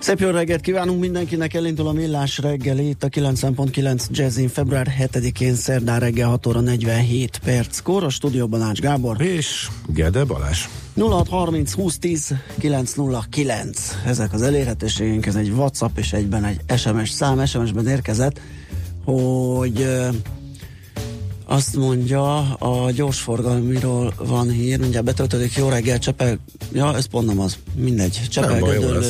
Szép jó reggelt kívánunk mindenkinek, elindul a Millás reggeli, itt a 90.9 Jazzin február 7-én szerdán reggel 6 óra 47 perc. a stúdióban Ács Gábor. És Gede Balázs. 0630 2010 909. Ezek az elérhetőségünk, ez egy WhatsApp és egyben egy SMS szám. SMS-ben érkezett, hogy azt mondja, a gyorsforgalmiról van hír, mindjárt betöltődik, jó reggel, Csepel, ja, ez pont nem az, mindegy, Csepel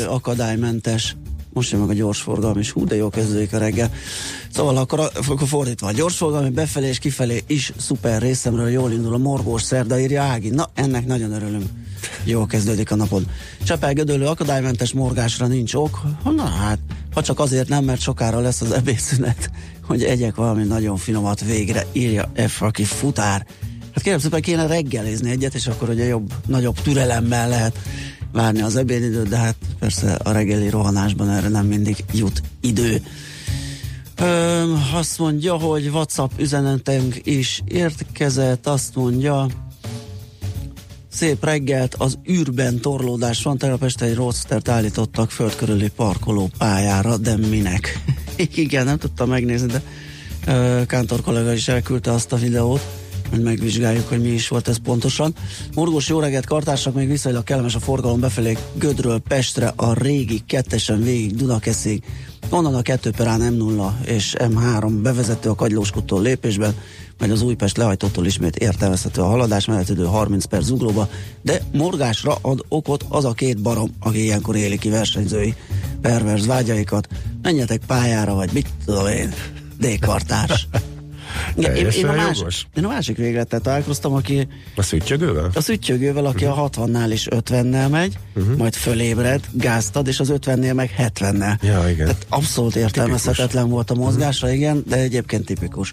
akadálymentes, most jön meg a gyorsforgalom, és hú, de jó kezdődik a reggel. Szóval akkor, akkor fordítva, a gyorsforgalmi befelé és kifelé is szuper részemről jól indul a morgós szerda, írja Ági. Na, ennek nagyon örülünk. Jól kezdődik a napod. Csepel gödölő akadálymentes morgásra nincs ok. Na hát, ha csak azért nem, mert sokára lesz az ebédszünet, hogy egyek valami nagyon finomat végre, írja F, aki futár. Hát kérem szépen kéne reggelizni egyet, és akkor ugye jobb, nagyobb türelemmel lehet várni az ebédidőt, de hát persze a reggeli rohanásban erre nem mindig jut idő. Ö, azt mondja, hogy WhatsApp üzenetünk is érkezett, azt mondja, Szép reggelt, az űrben torlódás van, tegnap este egy roadstert állítottak föld körüli parkoló pályára, de minek? Igen, nem tudtam megnézni, de uh, Kántor kollega is elküldte azt a videót, hogy megvizsgáljuk, hogy mi is volt ez pontosan. Morgós jó reggelt, kartársak, még viszonylag kellemes a forgalom befelé Gödről Pestre, a régi kettesen végig Dunakeszig, onnan a 2 perán M0 és M3 bevezető a Kagylóskutól lépésben, majd az Újpest lehajtótól ismét értelmezhető a haladás menetidő 30 perc zuglóba, de morgásra ad okot az a két barom, aki ilyenkor éli ki versenyzői perverz vágyaikat. Menjetek pályára, vagy mit tudom én, D-kartárs. én, én, a másik, én a másik végletet találkoztam, aki... A szüttyögővel? A szüttyögővel, aki uh-huh. a 60-nál is 50-nel megy, uh-huh. majd fölébred, gáztad, és az 50-nél meg 70-nel. Ja, igen. Tehát abszolút értelmezhetetlen volt a mozgásra, uh-huh. igen, de egyébként tipikus.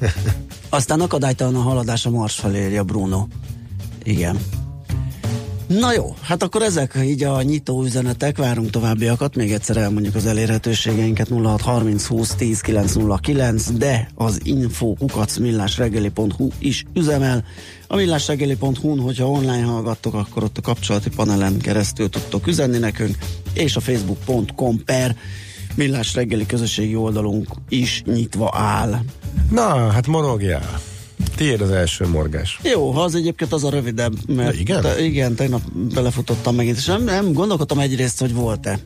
Aztán akadálytalan a haladás a Mars felé, a Bruno. Igen. Na jó, hát akkor ezek így a nyitó üzenetek, várunk továbbiakat, még egyszer elmondjuk az elérhetőségeinket 0630 20 10 909, de az info kukac millásreggeli.hu is üzemel. A millásreggeli.hu-n, hogyha online hallgattok, akkor ott a kapcsolati panelen keresztül tudtok üzenni nekünk, és a facebook.com per millás reggeli közösségi oldalunk is nyitva áll. Na, hát morogjál. Tiéd az első morgás. Jó, ha az egyébként az a rövidebb, mert De igen? Te, igen, tegnap belefutottam megint, és nem, nem gondolkodtam egyrészt, hogy volt-e.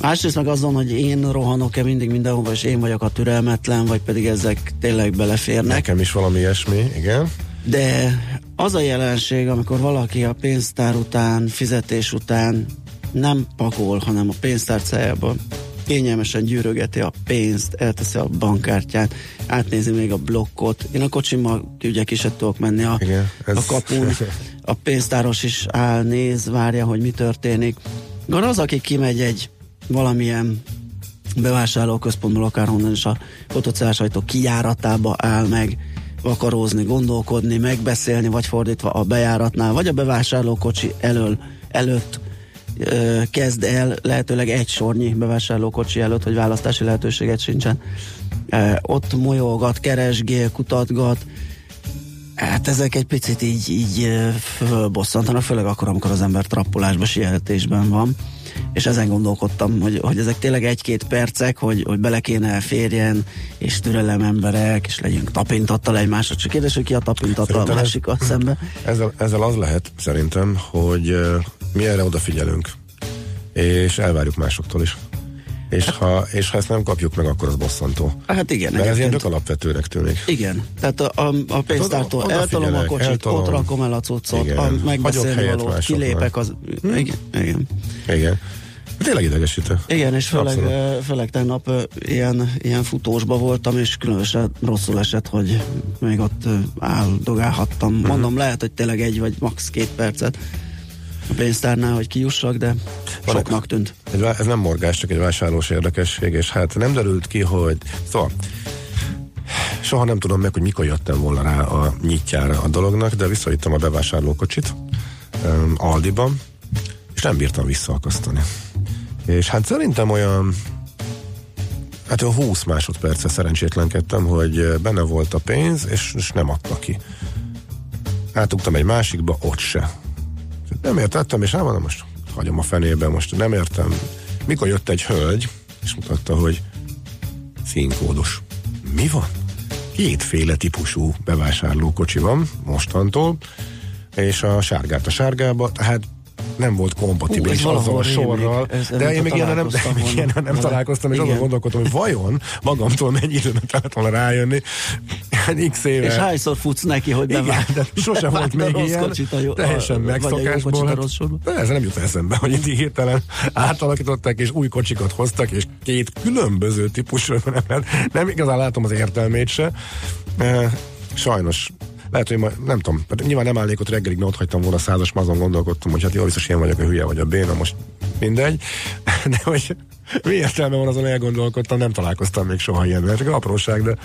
Másrészt meg azon, hogy én rohanok-e mindig mindenhova, és én vagyok a türelmetlen, vagy pedig ezek tényleg beleférnek. Nekem is valami ilyesmi, igen. De az a jelenség, amikor valaki a pénztár után, fizetés után nem pakol, hanem a pénztárcájába kényelmesen gyűrögeti a pénzt, elteszi a bankkártyát, átnézi még a blokkot. Én a kocsimmal ügyek is tudok menni a, Igen, ez... a kapun. A pénztáros is áll, néz, várja, hogy mi történik. Van az, aki kimegy egy valamilyen bevásárlóközpontból, akárhonnan is a fotocellás ajtó kijáratába áll meg, vakarózni, gondolkodni, megbeszélni, vagy fordítva a bejáratnál, vagy a bevásárlókocsi elől, előtt kezd el lehetőleg egy sornyi bevásárlókocsi előtt, hogy választási lehetőséget sincsen. Ott molyolgat, keresgél, kutatgat. Hát ezek egy picit így, így ö, fölbosszantanak, főleg akkor, amikor az ember trappolásban, sietésben van. És ezen gondolkodtam, hogy, hogy ezek tényleg egy-két percek, hogy, hogy bele kéne férjen, és türelem emberek, és legyünk tapintattal egymásra. Csak kérdés, hogy ki a tapintattal a másikkal szembe. Ezzel, ezzel az lehet, szerintem, hogy mi erre odafigyelünk, és elvárjuk másoktól is. És ha, és ha ezt nem kapjuk meg, akkor az bosszantó. Hát igen, Mert ez ilyen tök alapvetőnek tűnik. Igen, tehát a, a, a pénztártól Oda- eltolom a kocsit, eltolom. ott rakom el a cuccot, Igen. a Hagyok megbeszélni valót, kilépek az... Igen, igen. Igen. Tényleg idegesítő. Igen, és főleg, Abszolút. főleg tegnap ilyen, ilyen futósba voltam, és különösen rosszul esett, hogy még ott áldogálhattam. Mhm. Mondom, lehet, hogy tényleg egy vagy max. két percet a pénztárnál, hogy kijussak, de Van- soknak tűnt. Egy, ez nem morgás, csak egy vásárlós érdekesség, és hát nem derült ki, hogy szóval soha nem tudom meg, hogy mikor jöttem volna rá a nyitjára a dolognak, de visszavittem a bevásárlókocsit um, Aldiban, és nem bírtam visszaakasztani. És hát szerintem olyan hát olyan 20 másodperce szerencsétlenkedtem, hogy benne volt a pénz, és, és nem adta ki. Átugtam egy másikba, ott se. Nem értettem, és nem mondom, most hagyom a fenébe, most nem értem. Mikor jött egy hölgy, és mutatta, hogy színkódos. Mi van? Kétféle típusú bevásárlókocsi van mostantól, és a sárgát a sárgába, tehát nem volt kompatibilis azzal a sorral. Ez- de én még ilyen nem, találkoztam még nem találkoztam, és azon Igen. gondolkodtam, hogy vajon magamtól mennyi időmet kellett volna rájönni. Hát X éve. És hányszor futsz neki, hogy Igen, bevág? de sose volt még ilyen. kocsit a jó, teljesen megszokásból. hát-. De ez nem jut eszembe, hogy itt hirtelen átalakították, és új kocsikat hoztak, és két különböző típusról nem, nem igazán látom az értelmét se. E, sajnos lehet, hogy ma, nem tudom, nyilván nem állnék ott reggelig, mert ott hagytam volna százas, azon gondolkodtam, hogy hát jó, biztos ilyen vagyok, a hülye vagy a béna, most mindegy. De hogy mi értelme van, azon elgondolkodtam, nem találkoztam még soha ilyen, csak apróság, de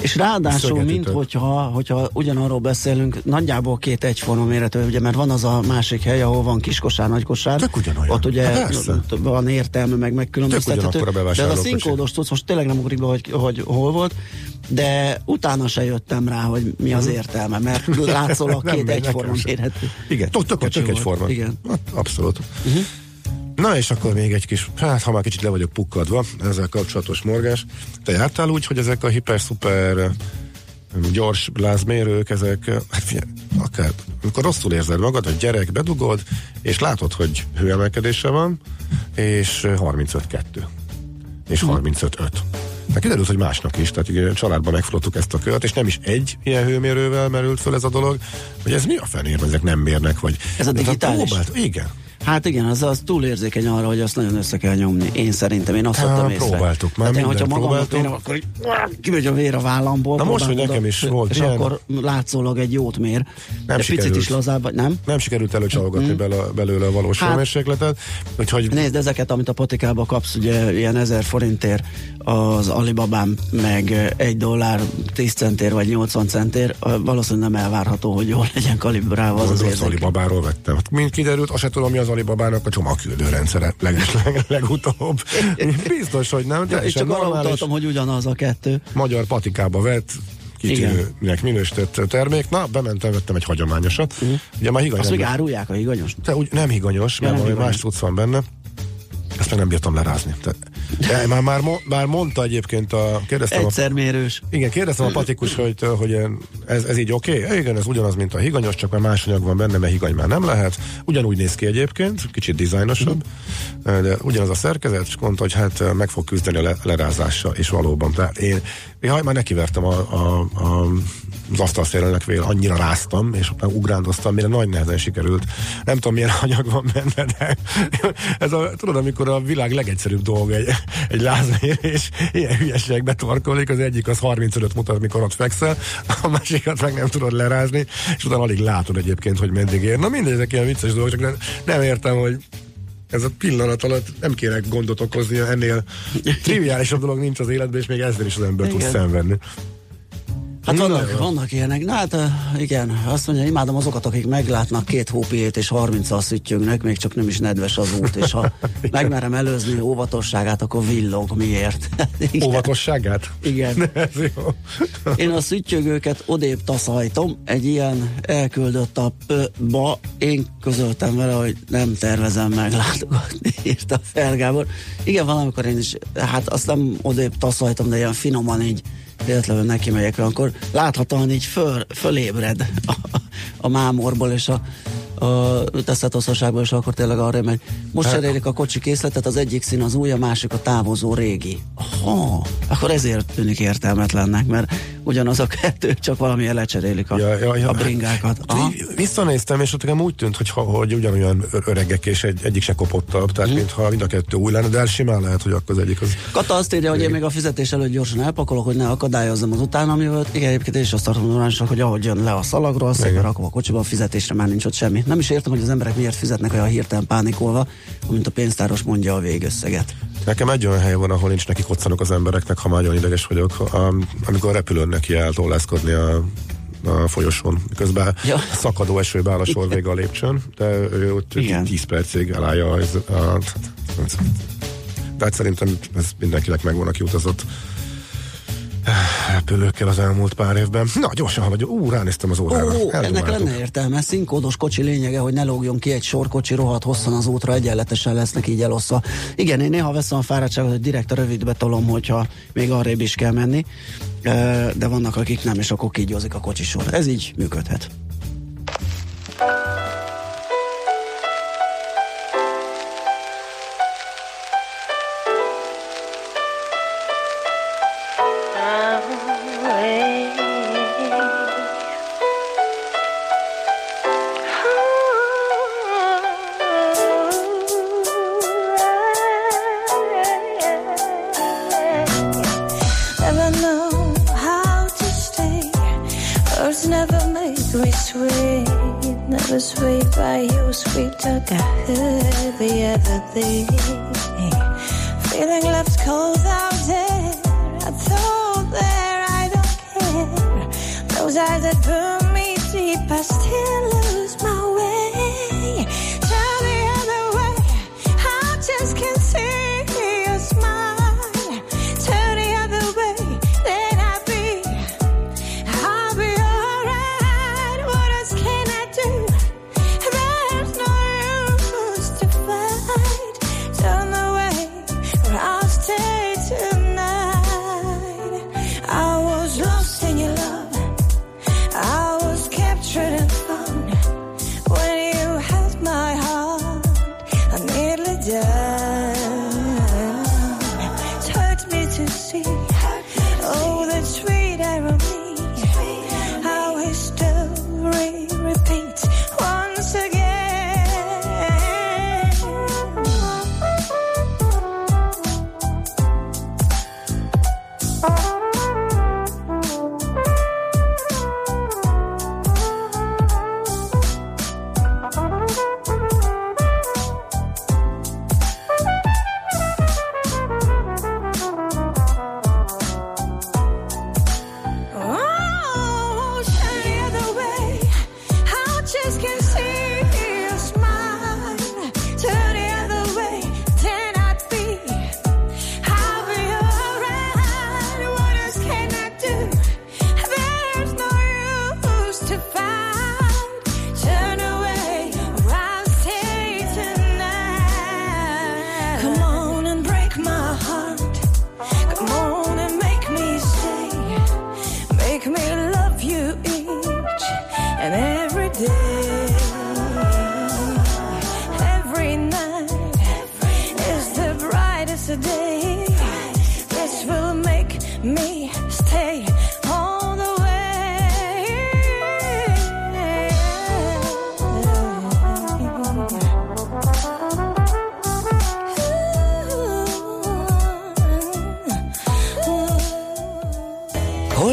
És ráadásul, mint hogyha, hogyha ugyanarról beszélünk, nagyjából két egyforma méretű, ugye, mert van az a másik hely, ahol van kiskosár, nagykosár. Tök ugyanolyan. Ott ugye Hát van értelme, meg megkülönböztethető. De ez a színkódos tudsz, most tényleg nem ugrik be, hogy, hogy hol volt, de utána se jöttem rá, hogy mi az értelme, mert látszólag két egyforma méretű. Igen, tök, tök, tök egyforma. Igen. Hát, abszolút. Uh-huh. Na és akkor még egy kis, hát ha már kicsit le vagyok pukkadva, ezzel kapcsolatos morgás. Te jártál úgy, hogy ezek a hiper-szuper gyors lázmérők, ezek, hát figyelj, akár, amikor rosszul érzed magad, hogy gyerek, bedugod, és látod, hogy hőemelkedése van, és 35-2, és 35-5. De kiderült, hogy másnak is, tehát ugye családban megfogtuk ezt a kört, és nem is egy ilyen hőmérővel merült föl ez a dolog, hogy ez mi a fenér, ezek nem mérnek, vagy... Ez a digitális? próbált- Igen. Hát igen, az, az túl érzékeny arra, hogy azt nagyon össze kell nyomni. Én szerintem, én azt Hát, vettem észre. próbáltuk már, hát én, hogyha magamnak mérem, akkor így, kimegy a vér a vállamból. Na most, hogy nekem is volt És ilyen. akkor látszólag egy jót mér. de picit sikerült. is lazább, vagy nem? Nem sikerült előcsalogatni bele, belőle a valós Hát- hőmérsékletet, úgyhogy Nézd, ezeket, amit a patikába kapsz, ugye ilyen 1000 forintért az Alibabán, meg egy dollár 10 centér vagy 80 centér, valószínűleg nem elvárható, hogy jól legyen kalibrálva az az az, az. Alibabáról vettem. Hát Mint kiderült, azt se tudom, mi az Alibabának a csomagküldő rendszere leg, leg, legutóbb. Biztos, hogy nem. Ja, és csak arra utaltam, hogy ugyanaz a kettő. magyar patikába vett kitűnőnek minősített termék. Na, bementem, vettem egy hagyományosat. Ugye már higany. Azt még árulják a higanyos. te, úgy, nem higanyos, Ja, mert valami más tudsz van benne. Ezt meg nem bírtam lerázni. Tehát, de már, már, már mondta egyébként a... Kérdeztem a Egyszer mérős. Igen, kérdeztem a patikus, hogy, hogy ez, ez így oké? Okay? Igen, ez ugyanaz, mint a higanyos, csak már más anyag van benne, mert higany már nem lehet. Ugyanúgy néz ki egyébként, kicsit dizájnosabb, de ugyanaz a szerkezet, és mondta, hogy hát meg fog küzdeni a le, lerázással, és valóban. Tehát én, én már nekivertem a, a, a az asztalszélelnek véle, annyira ráztam, és utána ugrándoztam, mire nagy nehezen sikerült. Nem tudom, milyen anyag van benne, de ez a, tudod, amikor a világ legegyszerűbb dolga egy, egy lázmérés, ilyen hülyeség betorkolik, az egyik az 35 mutat, mikor ott fekszel, a másikat meg nem tudod lerázni, és utána alig látod egyébként, hogy meddig ér. Na mindegy, ezek ilyen vicces dolgok, csak nem, nem értem, hogy ez a pillanat alatt nem kérek gondot okozni, ennél triviálisabb dolog nincs az életben, és még ezzel is az ember tud Igen. szenvedni. Hát Na, vannak, vannak ilyenek. Na hát ö, igen, azt mondja, imádom azokat, akik meglátnak két hópiét és 30 szüttyögnek, még csak nem is nedves az út, és ha megmerem előzni óvatosságát, akkor villog. Miért? Igen. Óvatosságát? Igen. Ez jó. Én a szüttyögőket odébb taszajtom, egy ilyen elküldött a ba, én közöltem vele, hogy nem tervezem meglátogatni, írta fel Gábor. Igen, valamikor én is, hát azt nem odébb taszajtom, de ilyen finoman így véletlenül neki megyek, akkor láthatóan így föl, fölébred a, a mámorból és a, a teszetoszosságból, és akkor tényleg arra megy. Most cserélik a kocsi készletet, az egyik szín az új, a másik a távozó régi. Ha, akkor ezért tűnik értelmetlennek, mert ugyanaz a kettő, csak valami lecserélik a, Ja, ja, ja. a bringákat. Aha. Így Visszanéztem, és ott nekem úgy tűnt, hogy, ha- hogy ugyanolyan ö- öregek, és egy, egyik se kopottabb, tehát mintha mind a kettő új lenne, de el simán lehet, hogy akkor az egyik az... Kata azt írja, hogy én még a fizetés előtt gyorsan elpakolok, hogy ne akadályozzam az utánam jövőt. Igen, egyébként én is azt tartom hogy ahogy jön le a szalagról, szépen rakom a kocsiba, a fizetésre már nincs ott semmi. Nem is értem, hogy az emberek miért fizetnek olyan hirtelen pánikolva, amint a pénztáros mondja a végösszeget. Nekem egy olyan hely van, ahol nincs neki koccanok az embereknek, ha már nagyon ideges vagyok, am- amikor a repülőn neki el tollászkodni a a folyosón, miközben Ja. szakadó esőbe áll a sor vége a lépcsőn, de ő ott Igen. 10 percig elállja a, a, de hát szerintem ez mindenkinek megvan, aki utazott repülőkkel az elmúlt pár évben. Na, gyorsan haladjon. Ú, ránéztem az órára. ó, ennek lenne értelme. Színkódos kocsi lényege, hogy ne lógjon ki egy sorkocsi rohadt hosszan az útra, egyenletesen lesznek így eloszva. Igen, én néha veszem a fáradtságot, hogy direkt a rövidbe tolom, hogyha még arrébb is kell menni, de vannak, akik nem, és akkor kígyózik a kocsisor. Ez így működhet. Words never make me sweet. Never sweet by your sweet talk I heard the other day. Feeling left cold out there. I thought there I don't care. Those eyes that burn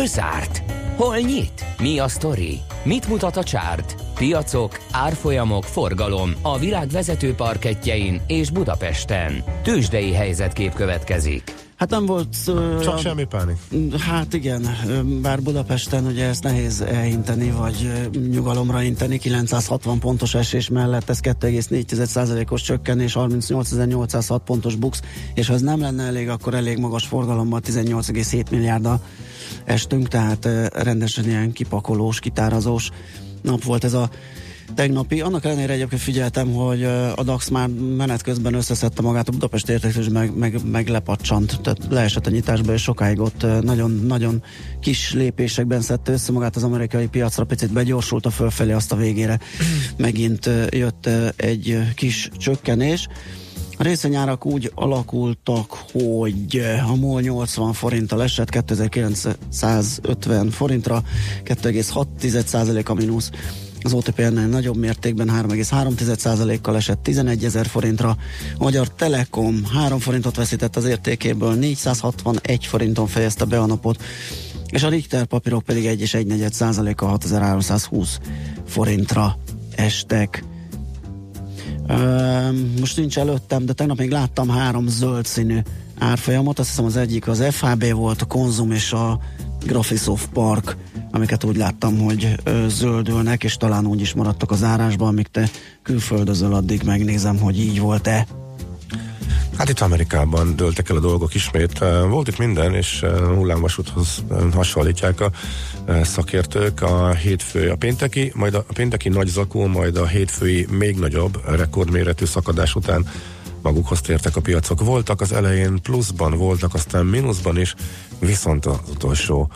Hol zárt? Hol nyit? Mi a sztori? Mit mutat a csárt? Piacok, árfolyamok, forgalom a világ vezető parketjein és Budapesten. Tősdei helyzetkép következik. Hát nem volt... Csak a- semmi pánik. Hát igen, bár Budapesten ugye ezt nehéz elhinteni, vagy nyugalomra inteni, 960 pontos esés mellett ez 2,4%-os csökkenés, 38.806 pontos bux, és ha ez nem lenne elég, akkor elég magas forgalommal 18,7 milliárddal estünk, tehát rendesen ilyen kipakolós, kitárazós nap volt ez a tegnapi. Annak ellenére egyébként figyeltem, hogy ö, a DAX már menet közben összeszedte magát a Budapest értékelés, meg, meg, meg lepacsant, tehát leesett a nyitásba, és sokáig ott nagyon-nagyon kis lépésekben szedte össze magát az amerikai piacra, picit begyorsult a fölfelé, azt a végére megint ö, jött egy kis csökkenés. A részvényárak úgy alakultak, hogy eh, a MOL 80 forinttal esett 2950 forintra, 2,6% a mínusz. Az OTP ennél nagyobb mértékben 3,3%-kal esett 11 ezer forintra. A Magyar Telekom 3 forintot veszített az értékéből, 461 forinton fejezte be a napot, és a Richter papírok pedig 1 és 1 negyed százaléka 6320 forintra estek. Most nincs előttem, de tegnap még láttam három zöld színű árfolyamot. Azt hiszem az egyik az FHB volt, a Konzum és a Graphisoft Park, amiket úgy láttam, hogy zöldülnek, és talán úgy is maradtak az árásban, amíg te külföldözöl, addig megnézem, hogy így volt-e. Hát itt Amerikában dőltek el a dolgok ismét. Volt itt minden, és hullámvasúthoz hasonlítják a szakértők. A hétfő, a pénteki, majd a pénteki nagy zakó, majd a hétfői még nagyobb rekordméretű szakadás után magukhoz tértek a piacok. Voltak az elején pluszban, voltak aztán mínuszban is, viszont az utolsó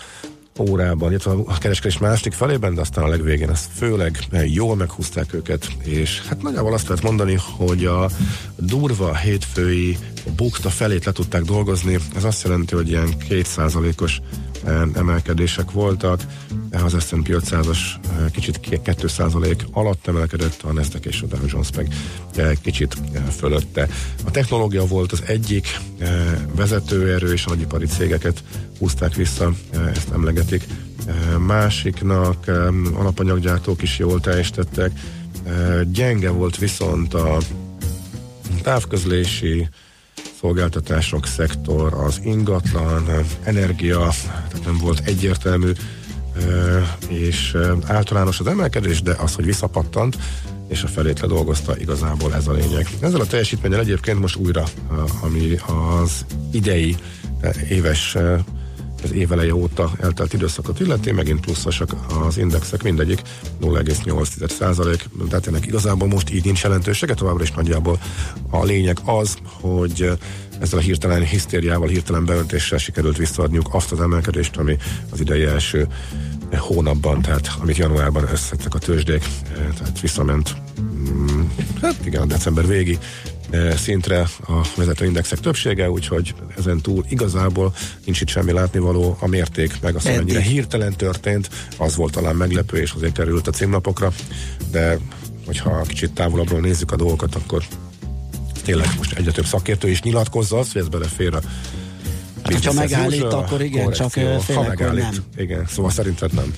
órában, illetve a kereskedés második felében, de aztán a legvégén ezt főleg eh, jól meghúzták őket, és hát nagyjából azt lehet mondani, hogy a durva hétfői bukta felét le tudták dolgozni, ez azt jelenti, hogy ilyen kétszázalékos eh, emelkedések voltak, az S&P 500-as eh, kicsit 2% alatt emelkedett, a Nasdaq és a Dow Jones meg eh, kicsit eh, fölötte. A technológia volt az egyik eh, vezetőerő, és a nagyipari cégeket húzták vissza, eh, ezt emlegetik. Eh, Másiknak eh, alapanyaggyártók is jól teljesítettek. Gyenge volt viszont a távközlési szolgáltatások szektor, az ingatlan, energia, tehát nem volt egyértelmű, és általános az emelkedés, de az, hogy visszapattant, és a felét ledolgozta, igazából ez a lényeg. Ezzel a teljesítménnyel egyébként most újra, ami az idei éves az éveleje óta eltelt időszakot illeti, megint pluszosak az indexek, mindegyik 0,8 százalék, tehát ennek igazából most így nincs jelentősége, továbbra is nagyjából a lényeg az, hogy ezzel a hirtelen hisztériával, hirtelen beöntéssel sikerült visszaadniuk azt az emelkedést, ami az idei első hónapban, tehát amit januárban összettek a tőzsdék, eh, tehát visszament, mm, hát igen, december végi szintre a vezető indexek többsége, úgyhogy ezen túl igazából nincs itt semmi látnivaló, a mérték meg az, hogy hirtelen történt, az volt talán meglepő, és azért került a címlapokra, de hogyha kicsit távolabbról nézzük a dolgokat, akkor tényleg most egyre több szakértő is nyilatkozza azt, hogy ez belefér a Hát, as megállít, akkor igen, csak, ha félek, hogy megállít, nem. igen, szóval szerinted nem.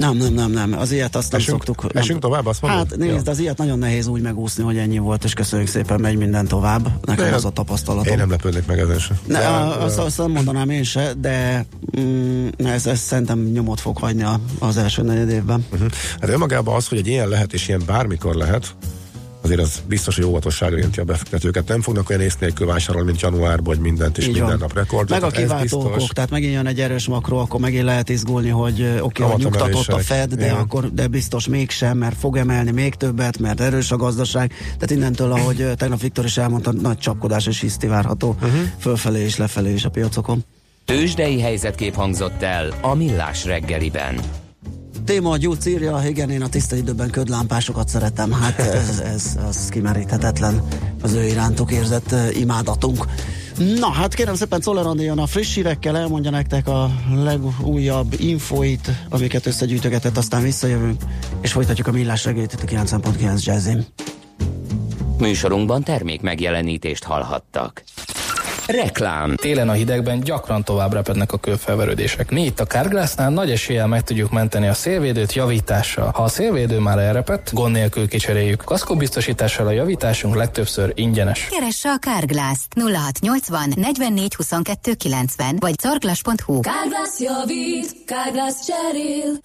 Nem, nem, nem, nem. Az ilyet azt nem Esünk- szoktuk. Nem. esünk tovább, azt mondod? Hát nézd, Jó. az ilyet nagyon nehéz úgy megúszni, hogy ennyi volt, és köszönjük szépen, megy minden tovább. Nekem De az a tapasztalatom. Én nem lepődnék meg ezen sem. Ne, De, a, azt, azt nem mondanám én se, de mm, ez, ez szerintem nyomot fog hagyni az első negyed évben. Uh-huh. Hát önmagában az, hogy egy ilyen lehet, és ilyen bármikor lehet, azért az biztos, hogy óvatosságra inti a befektetőket. Nem fognak olyan ész nélkül vásárolni, mint januárban, hogy mindent és Így minden van. nap rekord. Meg a kiváltó okok, tehát megint jön egy erős makro, akkor megint lehet izgulni, hogy oké, hogy nyugtatott a Fed, de, igen. akkor, de biztos mégsem, mert fog emelni még többet, mert erős a gazdaság. Tehát innentől, ahogy tegnap Viktor is elmondta, nagy csapkodás és hiszti várható uh-huh. fölfelé és lefelé is a piacokon. Tőzsdei helyzetkép hangzott el a Millás reggeliben. Téma a gyógycírja, igen, én a tiszta időben ködlámpásokat szeretem, hát ez, ez az kimeríthetetlen az ő irántuk érzett uh, imádatunk. Na, hát kérem szépen Czoller jön a friss hírekkel, elmondja nektek a legújabb infoit, amiket összegyűjtögetett, aztán visszajövünk, és folytatjuk a millás reggelit itt a 90.9 Jazzin. Műsorunkban termék megjelenítést hallhattak. Reklám. Télen a hidegben gyakran tovább repednek a kőfelverődések. Mi itt a Carglassnál nagy eséllyel meg tudjuk menteni a szélvédőt javítással. Ha a szélvédő már elrepett, gond nélkül kicseréljük. Kaszkóbiztosítással a javításunk legtöbbször ingyenes. Keresse a Carglass 0680 44 22 90 vagy carglass.hu. Carglass javít, Carglass cserél.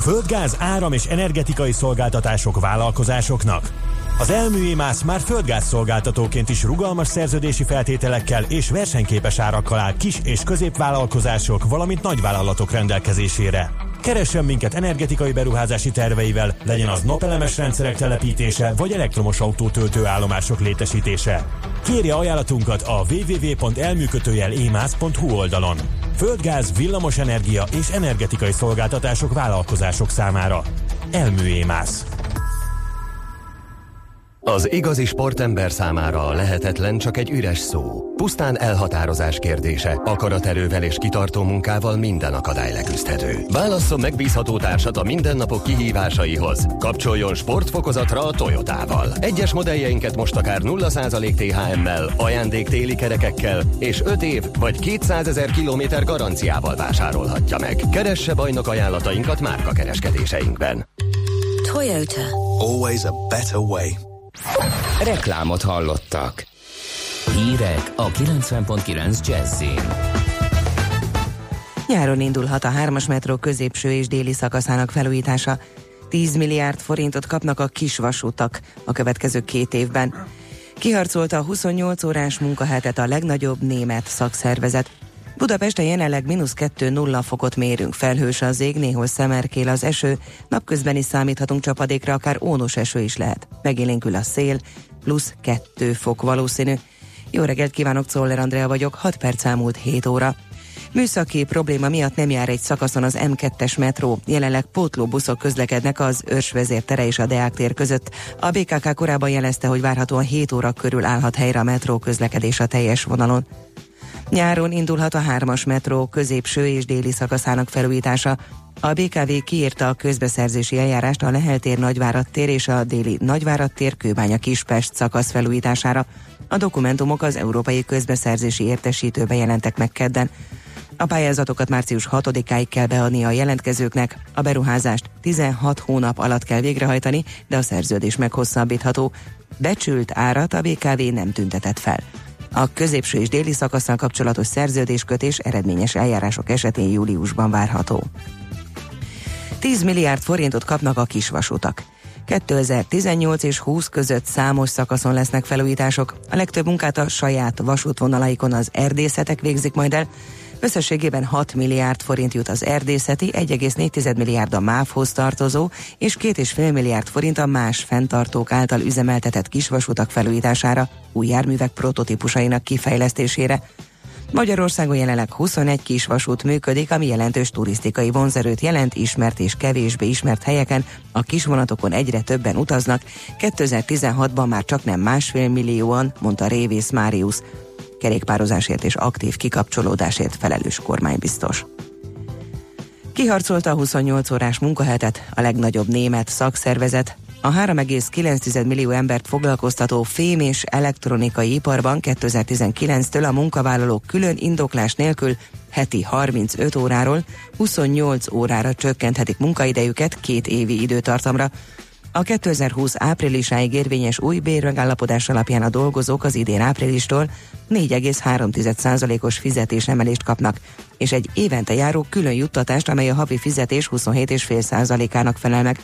Földgáz, áram és energetikai szolgáltatások vállalkozásoknak. Az Elműémász már földgáz szolgáltatóként is rugalmas szerződési feltételekkel és versenyképes árakkal áll kis- és középvállalkozások, valamint nagyvállalatok rendelkezésére. Keressen minket energetikai beruházási terveivel, legyen az napelemes rendszerek telepítése vagy elektromos autótöltő állomások létesítése. Kérje ajánlatunkat a www.elműkötőjelémász.hu oldalon. Földgáz, villamos energia és energetikai szolgáltatások vállalkozások számára. Elműémász. Az igazi sportember számára a lehetetlen csak egy üres szó. Pusztán elhatározás kérdése. Akaraterővel és kitartó munkával minden akadály leküzdhető. Válasszon megbízható társat a mindennapok kihívásaihoz. Kapcsoljon sportfokozatra a Toyotával. Egyes modelljeinket most akár 0% THM-mel, ajándék téli kerekekkel és 5 év vagy 200 ezer kilométer garanciával vásárolhatja meg. Keresse bajnok ajánlatainkat márka kereskedéseinkben. Toyota. Always a better way. Reklámot hallottak. Hírek a 90.9 Jazzin. Nyáron indulhat a hármas metró középső és déli szakaszának felújítása. 10 milliárd forintot kapnak a kisvasutak a következő két évben. Kiharcolta a 28 órás munkahetet a legnagyobb német szakszervezet. Budapesten jelenleg mínusz 2-0 fokot mérünk, felhős az ég, néhol szemerkél az eső, napközben is számíthatunk csapadékra, akár ónos eső is lehet. Megélénkül a szél, plusz 2 fok valószínű. Jó reggelt kívánok, Czoller Andrea vagyok, 6 perc elmúlt 7 óra. Műszaki probléma miatt nem jár egy szakaszon az M2-es metró. Jelenleg pótlóbuszok közlekednek az Őrsvezér tere és a Deák tér között. A BKK korábban jelezte, hogy várhatóan 7 óra körül állhat helyre a metró közlekedés a teljes vonalon. Nyáron indulhat a hármas metró középső és déli szakaszának felújítása. A BKV kiírta a közbeszerzési eljárást a Lehel tér Nagyvárad és a déli Nagyvárad tér Kőbánya Kispest szakasz felújítására. A dokumentumok az Európai Közbeszerzési Értesítőbe jelentek meg kedden. A pályázatokat március 6-áig kell beadni a jelentkezőknek, a beruházást 16 hónap alatt kell végrehajtani, de a szerződés meghosszabbítható. Becsült árat a BKV nem tüntetett fel. A középső és déli szakaszsal kapcsolatos szerződéskötés eredményes eljárások esetén júliusban várható. 10 milliárd forintot kapnak a kisvasutak. 2018 és 20 között számos szakaszon lesznek felújítások. A legtöbb munkát a saját vasútvonalaikon az erdészetek végzik majd el. Összességében 6 milliárd forint jut az erdészeti, 1,4 milliárd a MÁV-hoz tartozó, és 2,5 milliárd forint a más fenntartók által üzemeltetett kisvasutak felújítására, új járművek prototípusainak kifejlesztésére. Magyarországon jelenleg 21 kisvasút működik, ami jelentős turisztikai vonzerőt jelent, ismert és kevésbé ismert helyeken. A kisvonatokon egyre többen utaznak, 2016-ban már csak nem másfél millióan, mondta Révész Máriusz, kerékpározásért és aktív kikapcsolódásért felelős kormánybiztos. Kiharcolta a 28 órás munkahetet a legnagyobb német szakszervezet, a 3,9 millió embert foglalkoztató fém és elektronikai iparban 2019-től a munkavállalók külön indoklás nélkül heti 35 óráról 28 órára csökkenthetik munkaidejüket két évi időtartamra. A 2020 áprilisáig érvényes új bérmegállapodás alapján a dolgozók az idén áprilistól 4,3%-os fizetésemelést kapnak, és egy évente járó külön juttatást, amely a havi fizetés 27,5%-ának felel meg.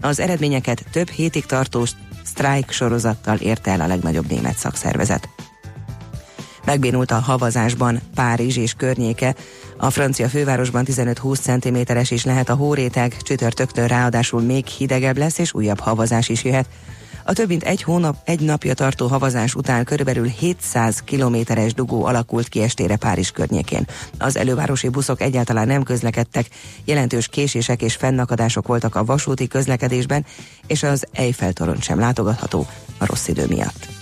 Az eredményeket több hétig tartó sztrájk sorozattal érte el a legnagyobb német szakszervezet. Megbénult a havazásban Párizs és környéke. A francia fővárosban 15-20 cm-es is lehet a hóréteg, csütörtöktől ráadásul még hidegebb lesz, és újabb havazás is jöhet. A több mint egy hónap, egy napja tartó havazás után körülbelül 700 kilométeres dugó alakult ki estére Párizs környékén. Az elővárosi buszok egyáltalán nem közlekedtek, jelentős késések és fennakadások voltak a vasúti közlekedésben, és az Eiffel-torony sem látogatható a rossz idő miatt.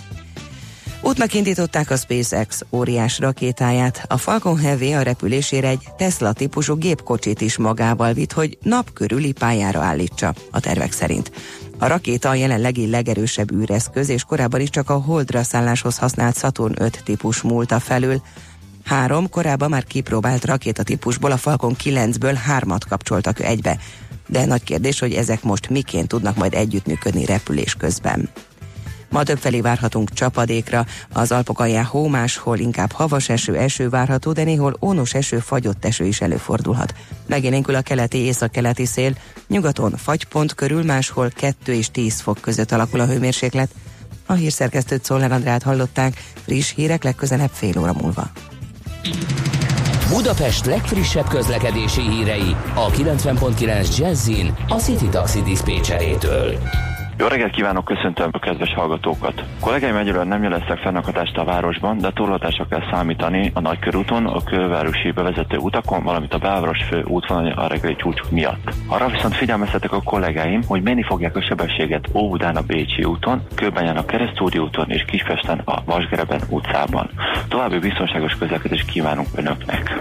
Útnak indították a SpaceX óriás rakétáját. A Falcon Heavy a repülésére egy Tesla típusú gépkocsit is magával vitt, hogy nap körüli pályára állítsa a tervek szerint. A rakéta a jelenlegi legerősebb űreszköz, és korábban is csak a Holdra szálláshoz használt Saturn 5 típus múlta felül. Három korábban már kipróbált rakétatípusból a Falcon 9-ből hármat kapcsoltak egybe. De nagy kérdés, hogy ezek most miként tudnak majd együttműködni repülés közben. Ma többfelé várhatunk csapadékra, az Alpok alján hó, máshol inkább havas eső, eső várható, de néhol ónos eső, fagyott eső is előfordulhat. Megélénkül a keleti észak-keleti szél, nyugaton fagypont körül, máshol 2 és 10 fok között alakul a hőmérséklet. A hírszerkesztőt Szoller Andrát hallották, friss hírek legközelebb fél óra múlva. Budapest legfrissebb közlekedési hírei a 90.9 Jazzin a City Taxi Dispécsejétől. Jó reggelt kívánok, köszöntöm a kedves hallgatókat. Kollégáim egyelőre nem jeleztek fennakadást a városban, de torlatásra kell számítani a nagykörúton, a külvárosi bevezető utakon, valamint a belváros fő útvonalon a reggeli csúcsok miatt. Arra viszont figyelmeztetek a kollégáim, hogy menni fogják a sebességet Óbudán a Bécsi úton, Kőbányán a Keresztúri úton és Kispesten a Vasgereben utcában. További biztonságos közlekedést kívánunk Önöknek.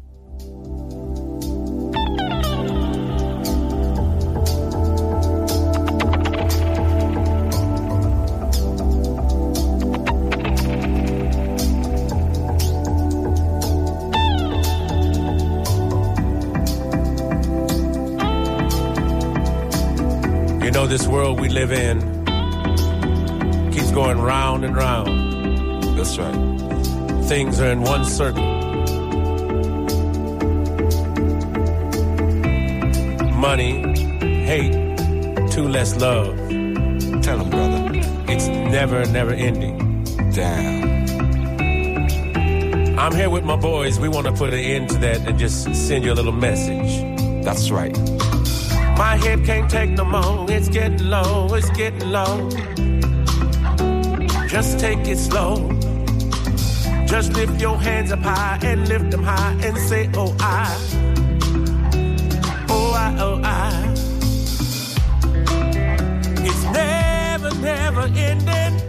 This world we live in keeps going round and round. That's right. Things are in one circle. Money, hate, two less love. Tell them, brother. It's never, never ending. Damn. I'm here with my boys. We want to put an end to that and just send you a little message. That's right. My head can't take no more. It's getting low, it's getting low. Just take it slow. Just lift your hands up high and lift them high and say, Oh, I. Oh, I, oh, I. It's never, never ending.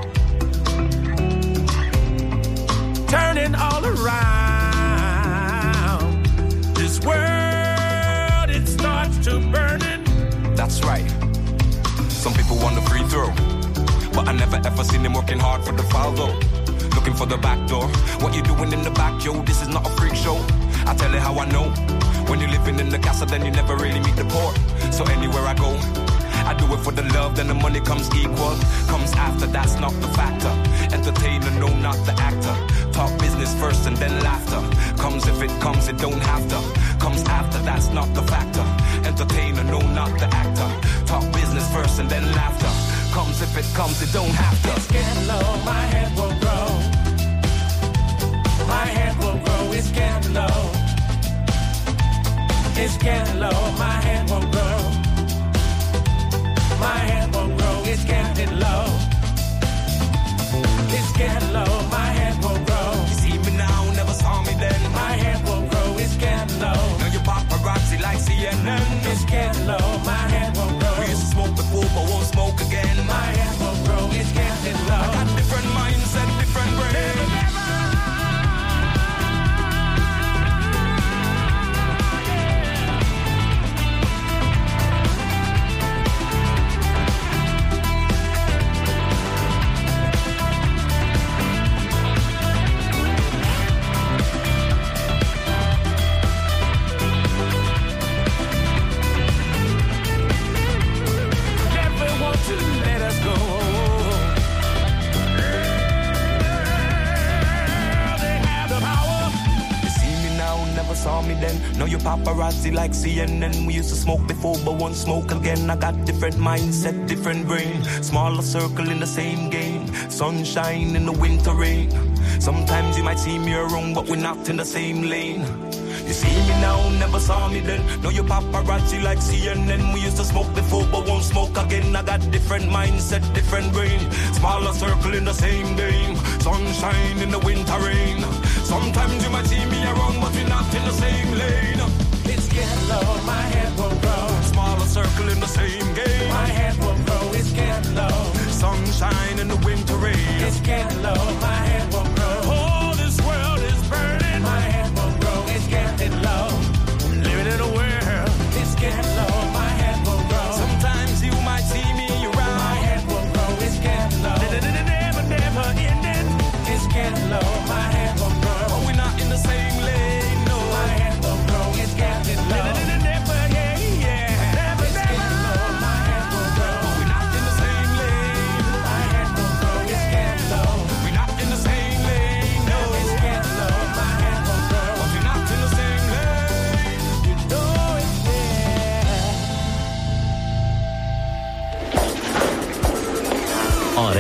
Turning all around. This world, it starts to burning. That's right. Some people want the free throw. But I never ever seen them working hard for the foul though. Looking for the back door. What you doing in the back, yo? This is not a freak show. I tell you how I know. When you're living in the castle, then you never really meet the poor. So anywhere I go, I do it for the love, then the money comes equal. Comes after, that's not the factor. Entertainer, no, not the actor. Talk business first and then laughter. Comes if it comes, it don't have to. Comes after, that's not the factor. Entertainer, no, not the actor. Talk business first and then laughter. Comes if it comes, it don't have to. It's getting low, my head will grow. My head will grow, it's getting low. It's getting low, my head will grow. My head will grow, it's getting low. It's getting low, my head will grow. You see me now, never saw me then. My head will grow, it's getting low. Now you paparazzi like CNN. It's getting low, my head will grow. We used to smoke before, but won't smoke again. My head will grow, it's getting saw me then. Now you paparazzi like CNN. We used to smoke before, but won't smoke again. I got different mindset, different brain. Smaller circle in the same game. Sunshine in the winter rain. Sometimes you might see me around, but we're not in the same lane. You see me now, never saw me then. Now you paparazzi like CNN. We used to smoke before, but won't smoke again. I got different mindset, different brain. Smaller circle in the same game. Sunshine in the winter rain. Sometimes you might see me around, but we're not in the same lane. It's getting low, my head will grow. Smaller circle in the same game. My head will grow, it's getting low. Sunshine in the winter rain. It's getting low, my head will grow.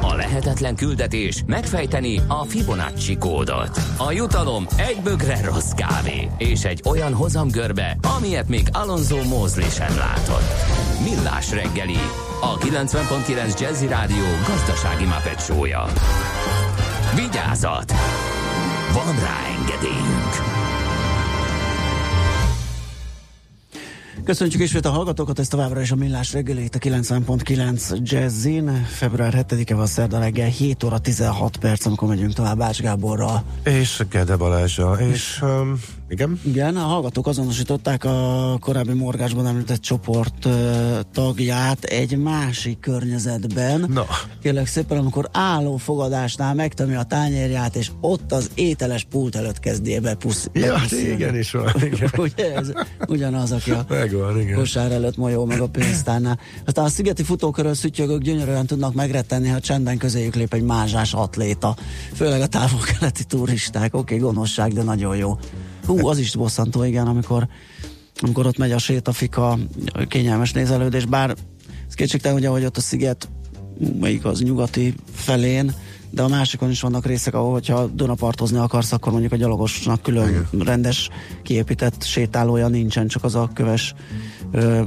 A lehetetlen küldetés megfejteni a Fibonacci kódot. A jutalom egy bögre rossz kávé és egy olyan hozamgörbe, amilyet még Alonso Mózli sem látott. Millás reggeli, a 90.9 Jazzy Rádió gazdasági mapetsója. Vigyázat! Van rá engedélyünk! Köszönjük ismét a hallgatókat, ezt továbbra is a Millás reggelét, a 90.9 Jazzin. Február 7-e van szerda reggel, 7 óra 16 perc, amikor megyünk tovább Ács Gáborral. És Gede Balázsa, és um, igen? Igen, a hallgatók azonosították a korábbi morgásban említett csoport tagját egy másik környezetben. Na. Kérlek szépen, amikor álló fogadásnál megtömi a tányérját, és ott az ételes pult előtt kezdi be pusz. Ja, igen is van. Igen. Ugye ez ugyanaz, aki a Megvan, igen. kosár előtt molyol meg a pénztárnál. Aztán a szigeti futókörön szütyögök gyönyörűen tudnak megrettenni, ha csendben közéjük lép egy mázsás atléta. Főleg a távol-keleti turisták. Oké, okay, gonoszság, de nagyon jó. Hú, az is bosszantó, igen, amikor, amikor ott megy a sétafika, kényelmes nézelődés, bár ez kétségtelen, hogy ahogy ott a sziget, melyik az nyugati felén, de a másikon is vannak részek, ahol, hogyha Dunapartozni akarsz, akkor mondjuk a gyalogosnak külön Igen. rendes kiépített sétálója nincsen, csak az a köves ö,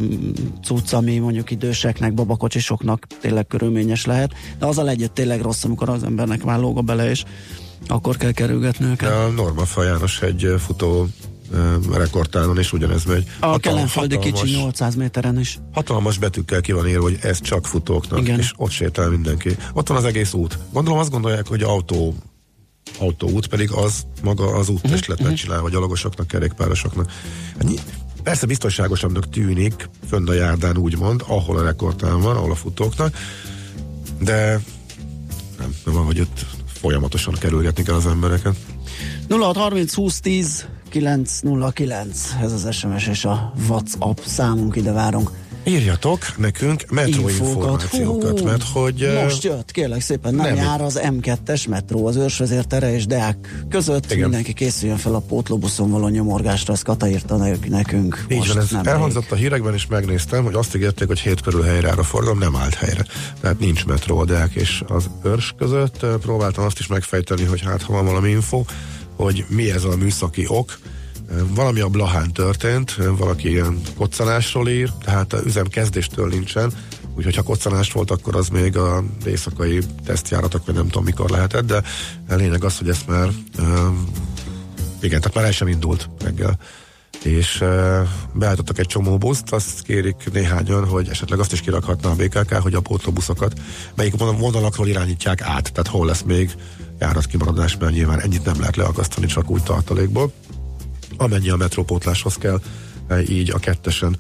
cucc, ami mondjuk időseknek, babakocsisoknak tényleg körülményes lehet, de az a együtt tényleg rossz, amikor az embernek már lóga bele, és akkor kell kerülgetni őket. A Norma Fajános egy futó rekordtánon, és ugyanez megy. A Kelenföldi kicsi 800 méteren is. Hatalmas betűkkel ki van írva, hogy ez csak futóknak, Igen. és ott sétál mindenki. Ott van az egész út. Gondolom azt gondolják, hogy autó autóút, pedig az maga az úttestlet uh-huh. megcsinálva a gyalogosoknak, kerékpárosoknak. Persze biztonságosabbnak tűnik, fönn a járdán úgymond, ahol a rekordtán van, ahol a futóknak, de nem, nem van, hogy ott folyamatosan kerülgetni kell az embereket. 0630 20 10 909, ez az SMS és a WhatsApp számunk, ide várunk. Írjatok nekünk metroinformációkat, mert hogy... Most jött, kérlek szépen, nem, nem jár az M2-es metró, az őrsvezértere és Deák között. Igen. Mindenki készüljön fel a pótlóbuszon való nyomorgásra, ezt Kata írta nekünk. Így van, ez nem elhangzott a hírekben, és megnéztem, hogy azt ígérték, hogy hét körül helyre áll a forgalom, nem állt helyre. Tehát nincs metró a Deák és az őrs között. Próbáltam azt is megfejteni, hogy hát ha van valami info, hogy mi ez a műszaki ok. Valami a Blahán történt, valaki ilyen koccanásról ír, tehát üzem kezdéstől nincsen, úgyhogy ha koccanás volt, akkor az még a éjszakai tesztjáratok, vagy nem tudom mikor lehetett, de a lényeg az, hogy ezt már igen, tehát már el sem indult reggel és uh, beállítottak egy csomó buszt, azt kérik néhányan, hogy esetleg azt is kirakhatna a BKK, hogy a pótlóbuszokat melyik vonalakról irányítják át, tehát hol lesz még járatkimaradás, mert nyilván ennyit nem lehet leakasztani csak úgy tartalékból. Amennyi a metrópótláshoz kell, így a kettesen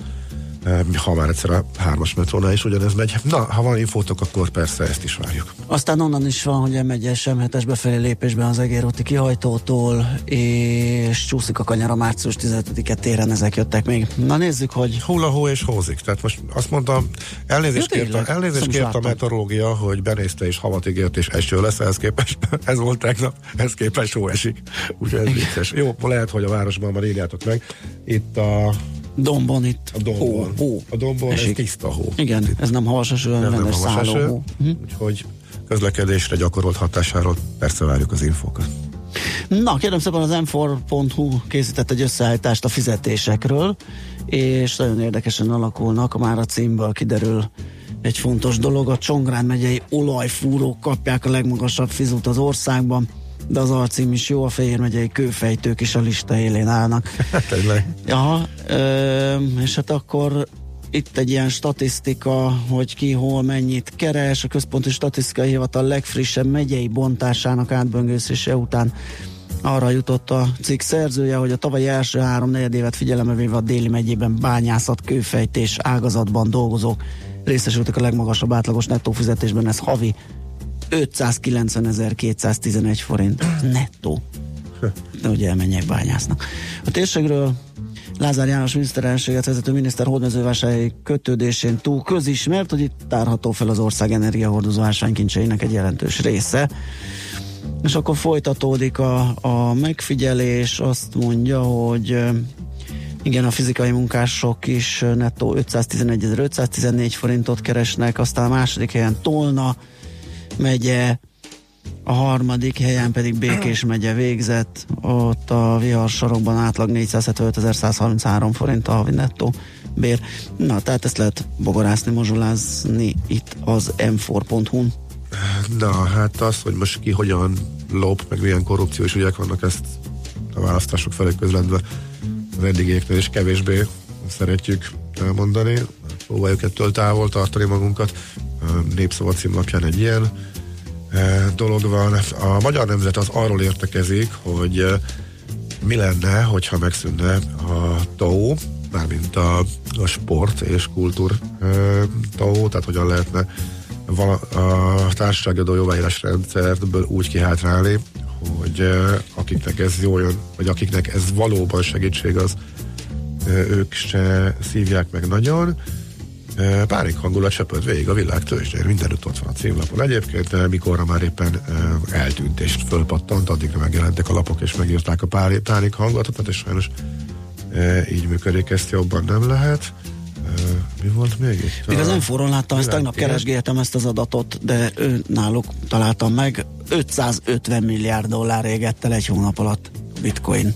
ha már egyszer a hármas metrónál is ugyanez megy. Na, ha van infótok, akkor persze ezt is várjuk. Aztán onnan is van, hogy M1-es sem befelé lépésben az egérúti kihajtótól, és csúszik a kanyar a március 15-e téren, ezek jöttek még. Na nézzük, hogy... Hula hó és hózik. Tehát most azt mondtam, elnézést kért a, elnézést kért a meteorológia, hogy benézte és havat ígért, és eső lesz, ehhez képest, ez volt tegnap, ehhez képest hó esik. Úgyhogy ez vicces. Jó, lehet, hogy a városban már írjátok meg. Itt a Dombon itt. A dombon. Hó, hó. A dombon Esik. ez tiszta hó. Igen, ez nem havas eső, hanem rendes szálló hó. Hm? Úgyhogy közlekedésre gyakorolt hatásáról persze várjuk az infókat. Na, kérem szépen az m4.hu készített egy összeállítást a fizetésekről, és nagyon érdekesen alakulnak, már a címből kiderül egy fontos dolog, a Csongrád megyei olajfúrók kapják a legmagasabb fizut az országban de az alcím is jó, a Fehér megyei kőfejtők is a lista élén állnak. Tényleg. ja, ö, és hát akkor itt egy ilyen statisztika, hogy ki hol mennyit keres, a Központi Statisztikai Hivatal legfrissebb megyei bontásának átböngészése után arra jutott a cikk szerzője, hogy a tavalyi első három negyed évet figyelembe véve a déli megyében bányászat, kőfejtés ágazatban dolgozók részesültek a legmagasabb átlagos nettó fizetésben, ez havi 590.211 forint nettó. De ugye elmenjek bányásznak. A térségről Lázár János miniszterelnökséget vezető miniszter hódmezővásárhelyi kötődésén túl közismert, hogy itt tárható fel az ország energiahordozó ásványkincseinek egy jelentős része. És akkor folytatódik a, a megfigyelés, azt mondja, hogy igen, a fizikai munkások is nettó 511.514 forintot keresnek, aztán a második helyen Tolna megye, a harmadik helyen pedig Békés megye végzett, ott a vihar sarokban átlag 475.133 forint a nettó bér. Na, tehát ezt lehet bogarászni, mozsulázni itt az m4.hu-n. Na, hát az, hogy most ki hogyan lop, meg milyen korrupciós ügyek vannak, ezt a választások felé közlendve az eddigieknél is kevésbé szeretjük elmondani. Próbáljuk ettől távol tartani magunkat. Népszava címlapján egy ilyen dolog van. A magyar nemzet az arról értekezik, hogy mi lenne, hogyha megszűnne a TAO, mármint a, a sport és kultúr TAO, tehát hogyan lehetne a társasági adó jóváírás rendszerből úgy kihátrálni, hogy akiknek ez jól jön, vagy akiknek ez valóban segítség, az ők se szívják meg nagyon. Pánik hangulat söpöd végig a világ tőzsdén, mindenütt ott van a címlapon. Egyébként, mikorra már éppen eltűnt és fölpattant, addigra megjelentek a lapok és megírták a pánik hangulatot, és sajnos így működik, ezt jobban nem lehet. Mi volt még itt? Még az Enforon láttam, ezt tegnap keresgéltem ezt az adatot, de ő náluk találtam meg. 550 milliárd dollár égett el egy hónap alatt bitcoin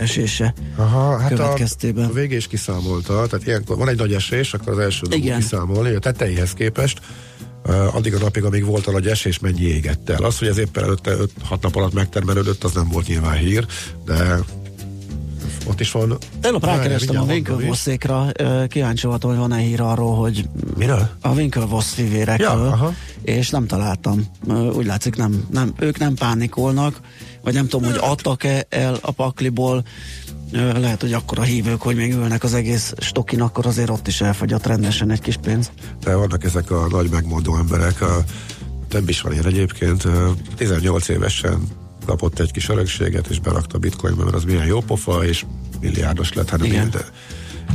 esése Aha, hát következtében. A, a végés kiszámolta, tehát ilyenkor van egy nagy esés, akkor az első dolog kiszámolni, a tetejéhez képest uh, addig a napig, amíg volt a nagy esés, mennyi égett el. Az, hogy ez éppen előtte 5-6 nap alatt megtermelődött, az nem volt nyilván hír, de ott is van. Tegnap rákerestem a Winklevoss-ékra, kíváncsi voltam, hogy van-e hír arról, hogy Miről? A Winklevoss fivérekről, ja, és nem találtam. Úgy látszik, nem, nem, ők nem pánikolnak, vagy nem tudom, hogy adtak-e el a pakliból, lehet, hogy akkor a hívők, hogy még ülnek az egész stokin, akkor azért ott is elfogyott rendesen egy kis pénz. De vannak ezek a nagy megmondó emberek, a, több is van ilyen egyébként, 18 évesen kapott egy kis örökséget, és berakta a bitcoinba, mert az milyen jó pofa, és milliárdos lett, hát Igen. minden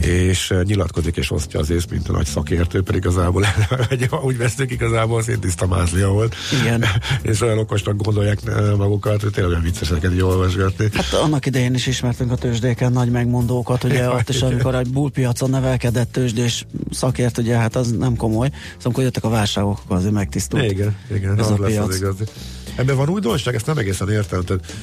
és nyilatkozik és osztja az ész, mint a nagy szakértő, pedig igazából úgy vesztük, igazából széntiszta mázlia volt. Igen. és olyan okosnak gondolják magukat, hogy tényleg olyan vicceseket így olvasgatni. Hát annak idején is ismertünk a tőzsdéken nagy megmondókat, ugye ja, ott is, amikor egy bullpiacon nevelkedett tőzsdés szakért, ugye hát az nem komoly, szóval amikor jöttek a válságok, akkor azért megtisztult. Igen, igen, ez az a lesz piac. az igazi. Ebben van újdonság, ezt nem egészen értem. Tehát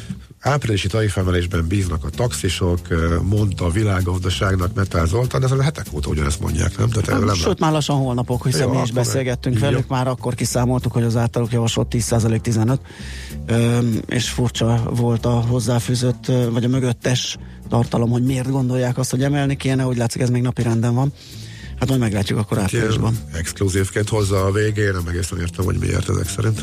áprilisi tarifemelésben bíznak a taxisok, mondta a világgazdaságnak Metál Zoltán, ezzel hetek óta ugyanezt mondják, nem? Tehát nem sőt, már lassan holnapok, hiszen mi is beszélgettünk velük, jó. már akkor kiszámoltuk, hogy az általuk javasolt 10% 15, és furcsa volt a hozzáfűzött, vagy a mögöttes tartalom, hogy miért gondolják azt, hogy emelni kéne, úgy látszik ez még napi renden van. Hát majd meglátjuk akkor áprilisban. Exkluzívként hozza a végén, nem egészen értem, hogy miért ezek szerint.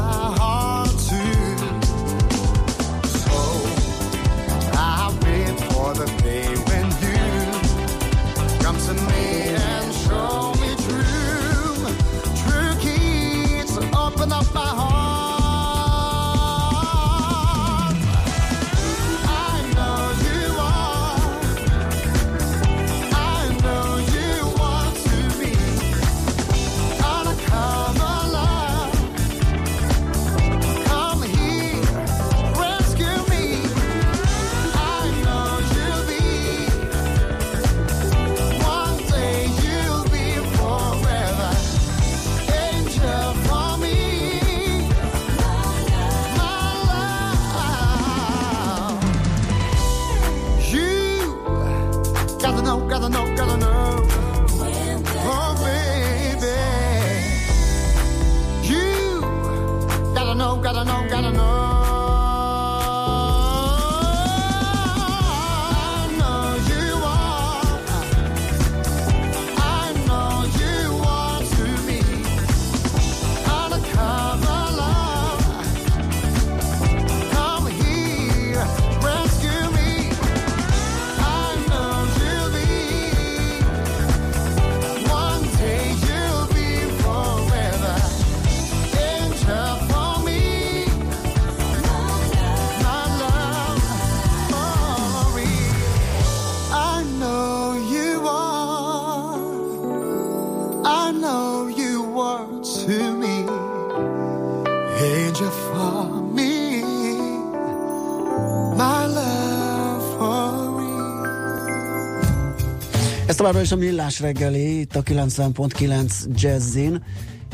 továbbra is a Millás reggeli, itt a 90.9 Jazzin,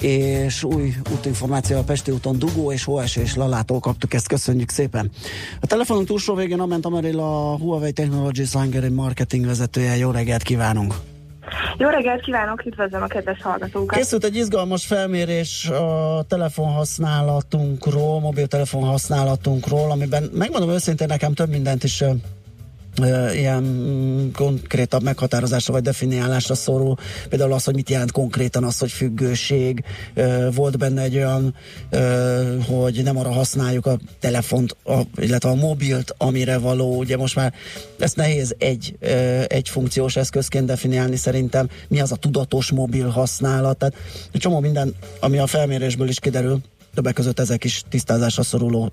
és új útinformáció a Pesti úton Dugó és Hóeső és Lalától kaptuk ezt, köszönjük szépen. A telefonunk túlsó végén Ament Amarilla, a Huawei Technologies Hungary marketing vezetője, jó reggelt kívánunk! Jó reggelt kívánok, üdvözlöm a kedves hallgatókat. Készült egy izgalmas felmérés a telefonhasználatunkról, mobiltelefon használatunkról, amiben megmondom őszintén nekem több mindent is ilyen konkrétabb meghatározásra vagy definiálásra szorul. Például az, hogy mit jelent konkrétan az, hogy függőség. Volt benne egy olyan, hogy nem arra használjuk a telefont, illetve a mobilt, amire való. Ugye most már ezt nehéz egy, egy funkciós eszközként definiálni szerintem. Mi az a tudatos mobil használat? Tehát egy csomó minden, ami a felmérésből is kiderül, többek között ezek is tisztázásra szoruló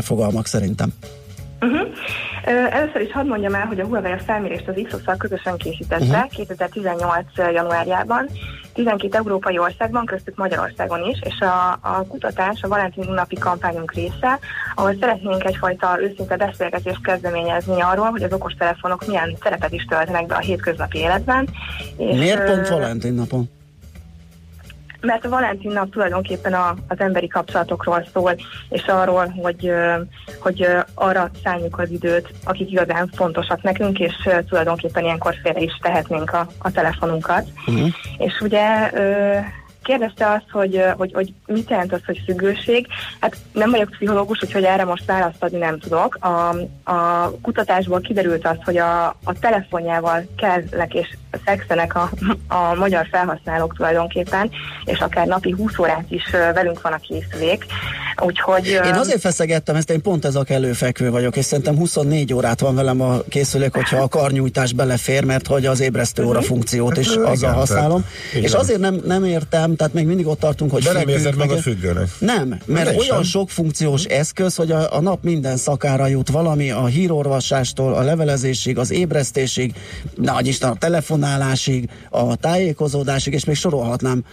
fogalmak szerintem. Uh-huh. Először is hadd mondjam el, hogy a Huawei a felmérést az Ipsos-szal közösen készítette Mhm. uh-huh. 2018. januárjában, 12 európai országban, köztük Magyarországon is, és a, a kutatás a Valentin napi kampányunk része, ahol szeretnénk egyfajta őszinte beszélgetést kezdeményezni arról, hogy az okostelefonok milyen szerepet is töltenek be a hétköznapi életben. És, Miért pont Valentin napon? Mert a Valentin nap tulajdonképpen a, az emberi kapcsolatokról szól, és arról, hogy, hogy arra szálljuk az időt, akik igazán fontosak nekünk, és tulajdonképpen ilyenkor félre is tehetnénk a, a telefonunkat. Uh-huh. És ugye kérdezte azt, hogy, hogy, hogy mit jelent az, hogy függőség. Hát nem vagyok pszichológus, úgyhogy erre most választ adni nem tudok. A, a kutatásból kiderült az, hogy a, a telefonjával kellnek és szexenek a, a magyar felhasználók tulajdonképpen, és akár napi 20 órát is velünk van a készülék. Úgyhogy... Én azért feszegettem ezt, én pont ez a kellőfekvő vagyok, és szerintem 24 órát van velem a készülék, hogyha a karnyújtás belefér, mert hogy az ébresztő óra funkciót is Hát, igen, azzal használom. És azért nem, nem értem, tehát még mindig ott tartunk, hogy De nem érzed meg- magad függőnek. Nem, mert én olyan sem. sok funkciós eszköz, hogy a, a nap minden szakára jut valami, a hírorvasástól, a levelezésig, az ébresztésig, nagy Isten, a telefonálásig, a tájékozódásig, és még sorolhatnám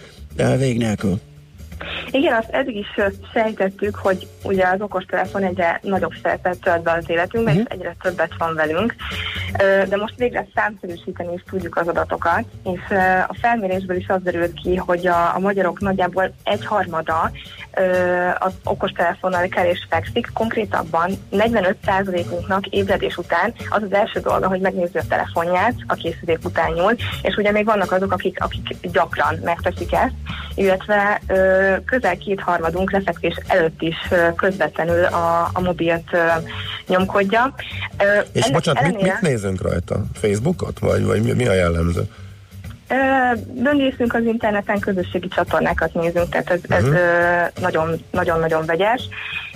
vég nélkül. Igen, azt eddig is sejtettük, hogy ugye az okostelefon egyre nagyobb szerepet tölt be az életünkben, Mhm. és egyre többet van velünk. De most végre számszerűsíteni is tudjuk az adatokat, és a felmérésből is az derült ki, hogy a, a magyarok nagyjából egyharmada az okostelefonnal kell és fekszik, konkrétabban 45%-unknak ébredés után az az első dolga, hogy megnézi a telefonját, a készülék után nyúl, és ugye még vannak azok, akik, akik gyakran megteszik ezt, illetve ö, közel kétharmadunk lefekvés előtt is ö, közvetlenül a, a mobilt nyomkodja. És ennek bocsánat, mit, ellenére- mit nézünk rajta? Facebookot? Vagy, vagy mi, mi a jellemző? Böngészünk az interneten, közösségi csatornákat nézünk, tehát ez, ez ö, nagyon, nagyon-nagyon vegyes.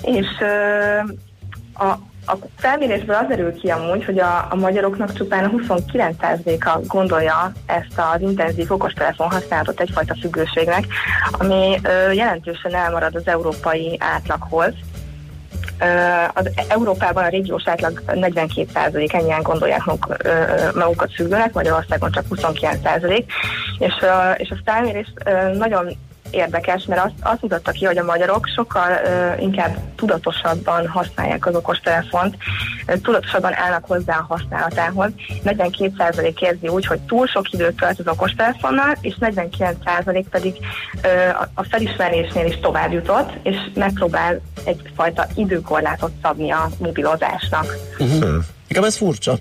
És a, a felmérésből az derül ki amúgy, hogy a, a magyaroknak csupán a 29%-a gondolja ezt az intenzív okostelefon használatot egyfajta függőségnek, ami ö, jelentősen elmarad az európai átlaghoz. Ö, az Európában a régiós átlag 42% ennyien gondolják maguk, ö, magukat függőnek, Magyarországon csak 29%, és, ö, és a felmérés ö, nagyon érdekes, mert azt, azt mutatta ki, hogy a magyarok sokkal ö, inkább tudatosabban használják az okostelefont, ö, tudatosabban állnak hozzá a használatához. 42% érzi úgy, hogy túl sok időt tölt az okostelefonnal, és 49% pedig ö, a- a felismerésnél is tovább jutott, és megpróbál egyfajta időkorlátot szabni a mobilozásnak. Uh-huh. Igen, ez furcsa.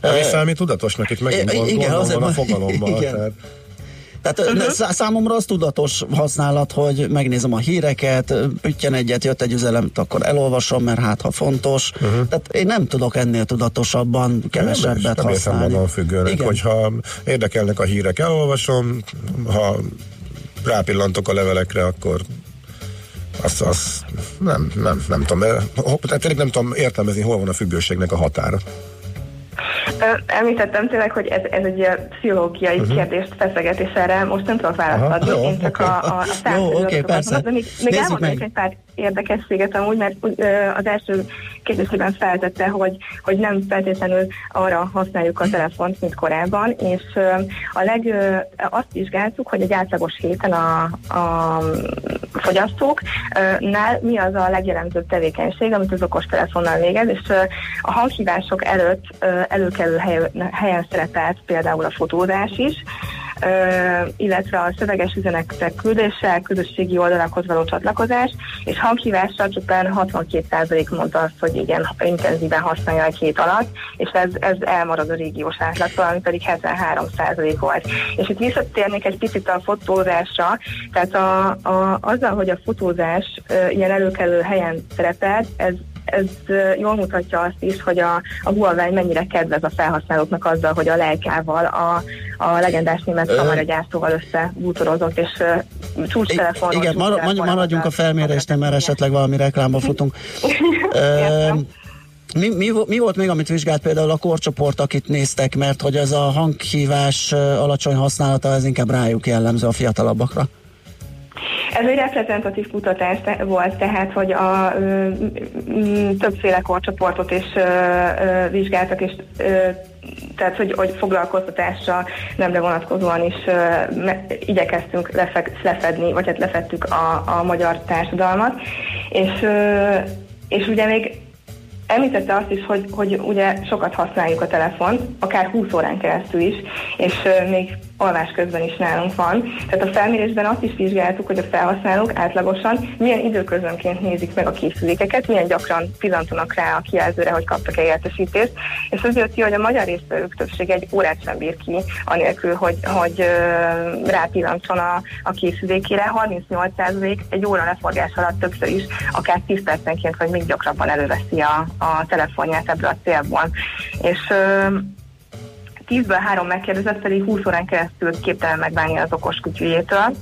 Ami számít tudatosnak, itt megint igen, gondom azért van a van- fogalommal. igen. Tehát, Tehát uh-huh. szá- számomra az tudatos használat, hogy megnézem a híreket, üttyen egyet, jött egy üzenet, akkor elolvasom, mert hát ha fontos. Uh-huh. Tehát én nem tudok ennél tudatosabban kevesebbet nem értem használni. magam függőnek, hogyha érdekelnek a hírek, elolvasom, ha rápillantok a levelekre, akkor azt, azt nem, nem, nem tudom, tényleg nem tudom értelmezni, hol van a függőségnek a határa. Említettem tényleg, hogy ez, ez egy pszichológiai uh-huh. kérdést feszeget, és erre most nem tudok választ Aha, adni, jó, én csak oké. a, a, a Jó, adatokat persze. de még, még elmondanék egy pár érdekességet amúgy, mert az első kérdésében feltette, hogy, hogy nem feltétlenül arra használjuk a telefont, mint korábban, és a leg, azt vizsgáltuk, hogy egy átlagos héten a, a fogyasztóknál mi az a legjellemzőbb tevékenység, amit az okostelefonnal végez, és a hanghívások előtt ö, előkelő hely, helyen szerepelt például a fotózás is, illetve a szöveges üzenetek küldése, közösségi oldalakhoz való csatlakozás, és hanghívással csupán 62% mondta azt, hogy igen, intenzíven használja egy hét alatt, és ez, ez elmarad a régiós átlagtól, ami pedig 73% volt. És itt visszatérnék egy picit a fotózásra, tehát a, a, azzal, hogy a fotózás ilyen előkelő helyen szerepelt, ez ez jól mutatja azt is, hogy a, a Huawei mennyire kedvez a felhasználóknak azzal, hogy a lejkával a, a legendás német kameragyártóval összebútorozott, és uh, csúcstelefonon. Igen, mar- mar- maradjunk a felmérésnél, mert esetleg valami reklámba futunk. Mi, mi, mi volt még, amit vizsgált például a korcsoport, akit néztek, mert hogy ez a hanghívás alacsony használata, ez inkább rájuk jellemző a fiatalabbakra. Ez egy reprezentatív kutatás volt, tehát, hogy a ö, többféle korcsoportot is ö, ö, vizsgáltak, és ö, tehát, hogy, hogy foglalkoztatásra nemre vonatkozóan is ö, me, igyekeztünk lefeg, lefedni, vagy hát lefettük a, a magyar társadalmat, és, ö, és ugye még Említette azt is, hogy, hogy ugye sokat használjuk a telefont, akár 20 órán keresztül is, és még alvás közben is nálunk van. Tehát a felmérésben azt is vizsgáltuk, hogy a felhasználók átlagosan milyen időközönként nézik meg a készülékeket, milyen gyakran pillantanak rá a kijelzőre, hogy kaptak-e értesítést, és az jött ki, hogy a magyar résztvevők többsége egy órát sem bír ki, anélkül, hogy, hogy rápillantson a, a készülékére. 38% egy óra leforgás alatt többször is, akár 10 percenként, vagy még gyakrabban előveszi a, a telefonját ebből a célból. És 10-ből 3 megkérdezett pedig 20 órán keresztül képtelen megválni az okos kutyujétől,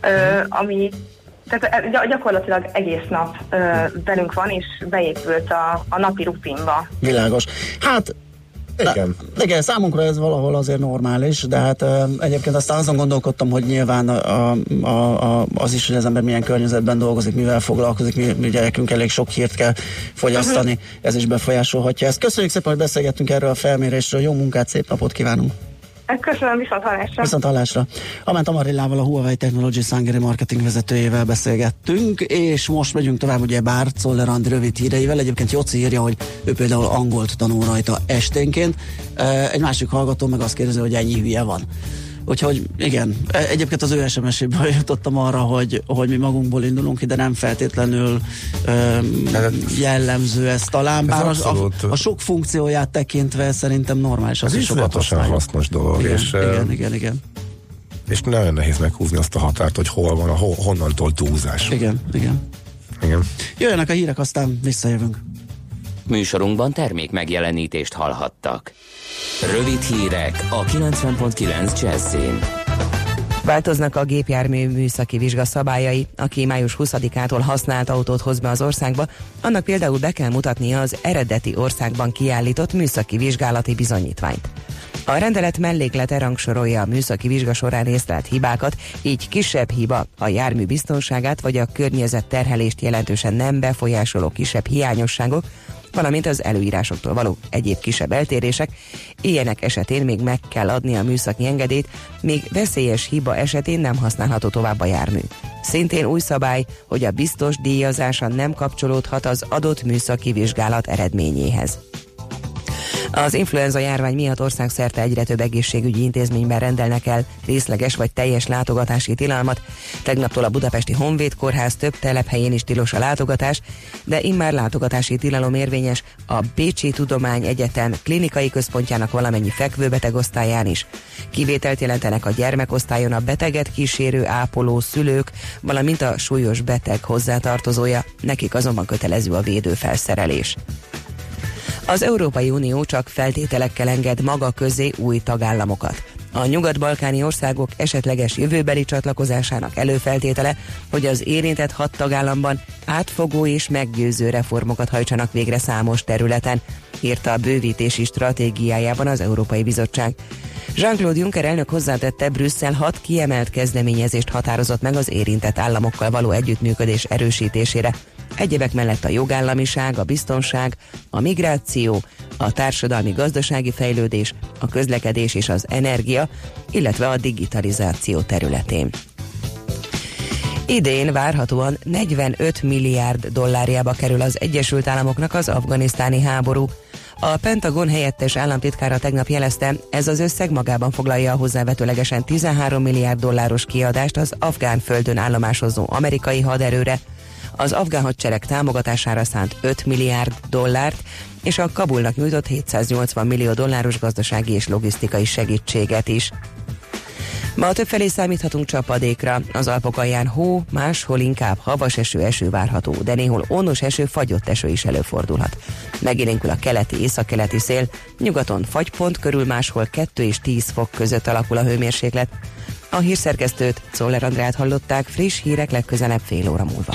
ö, ami tehát gy- gyakorlatilag egész nap ö, velünk van, és beépült a, a napi rutinba. Világos. Hát igen. De, igen, számunkra ez valahol azért normális, de hát uh, egyébként aztán azon gondolkodtam, hogy nyilván a, a, a, az is, hogy az ember milyen környezetben dolgozik, mivel foglalkozik, mi, mi gyerekünk elég sok hírt kell fogyasztani, ez is befolyásolhatja ezt. Köszönjük szépen, hogy beszélgettünk erről a felmérésről, jó munkát, szép napot kívánunk! Hát köszönöm, viszont hallásra. Viszont hallásra. Amint Amarillával, a Huawei Technology Hungary marketing vezetőjével beszélgettünk, és most megyünk tovább ugye Bár Czoller Andi rövid híreivel. Egyébként Joci írja, hogy ő például angolt tanul rajta esténként. Egy másik hallgató meg azt kérdezi, hogy ennyi hülye van. Úgyhogy igen, e, egyébként az ő SMS-éből jutottam arra, hogy, hogy mi magunkból indulunk ki, de nem feltétlenül um, jellemző ez talán, bár ez a, a, a sok funkcióját tekintve szerintem normális. Az, is sokat hasznos dolog. Igen, és, igen, igen, igen. És nagyon nehéz meghúzni azt a határt, hogy hol van, a, honnantól túlzás. Igen, igen. Igen. Jöjjenek a hírek, aztán visszajövünk. Műsorunkban termék megjelenítést hallhattak. Rövid hírek a 90.9 Jazzin. Változnak a gépjármű műszaki vizsga szabályai. Aki május 20-ától használt autót hoz be az országba, annak például be kell mutatnia az eredeti országban kiállított műszaki vizsgálati bizonyítványt. A rendelet melléklete rangsorolja a műszaki vizsga során észlelt hibákat, így kisebb hiba a jármű biztonságát vagy a környezet terhelést jelentősen nem befolyásoló kisebb hiányosságok, valamint az előírásoktól való egyéb kisebb eltérések, ilyenek esetén még meg kell adni a műszaki engedélyt, még veszélyes hiba esetén nem használható tovább a jármű. Szintén új szabály, hogy a biztos díjazása nem kapcsolódhat az adott műszaki vizsgálat eredményéhez. Az influenza járvány miatt országszerte egyre több egészségügyi intézményben rendelnek el részleges vagy teljes látogatási tilalmat. Tegnaptól a Budapesti Honvéd Kórház több telephelyén is tilos a látogatás, de immár látogatási tilalom érvényes a Bécsi Tudomány Egyetem klinikai központjának valamennyi fekvőbeteg osztályán is. Kivételt jelentenek a gyermekosztályon a beteget kísérő ápoló szülők, valamint a súlyos beteg hozzátartozója, nekik azonban kötelező a védőfelszerelés. Az Európai Unió csak feltételekkel enged maga közé új tagállamokat. A nyugat-balkáni országok esetleges jövőbeli csatlakozásának előfeltétele, hogy az érintett hat tagállamban átfogó és meggyőző reformokat hajtsanak végre számos területen, írta a bővítési stratégiájában az Európai Bizottság. Jean-Claude Juncker elnök hozzátette, Brüsszel hat kiemelt kezdeményezést határozott meg az érintett államokkal való együttműködés erősítésére, Egyebek mellett a jogállamiság, a biztonság, a migráció, a társadalmi-gazdasági fejlődés, a közlekedés és az energia, illetve a digitalizáció területén. Idén várhatóan 45 milliárd dollárjába kerül az Egyesült Államoknak az afganisztáni háború. A Pentagon helyettes államtitkára tegnap jelezte, ez az összeg magában foglalja a hozzávetőlegesen 13 milliárd dolláros kiadást az afgán földön állomásozó amerikai haderőre, az afgán hadsereg támogatására szánt 5 milliárd dollárt, és a Kabulnak nyújtott 780 millió dolláros gazdasági és logisztikai segítséget is. Ma többfelé számíthatunk csapadékra. Az Alpok alján hó, máshol inkább havas eső, eső várható, de néhol onos eső, fagyott eső is előfordulhat. Megélénkül a keleti, északkeleti szél, nyugaton fagypont körül máshol 2 és 10 fok között alakul a hőmérséklet. A hírszerkesztőt, Szoller Andrát hallották, friss hírek legközelebb fél óra múlva.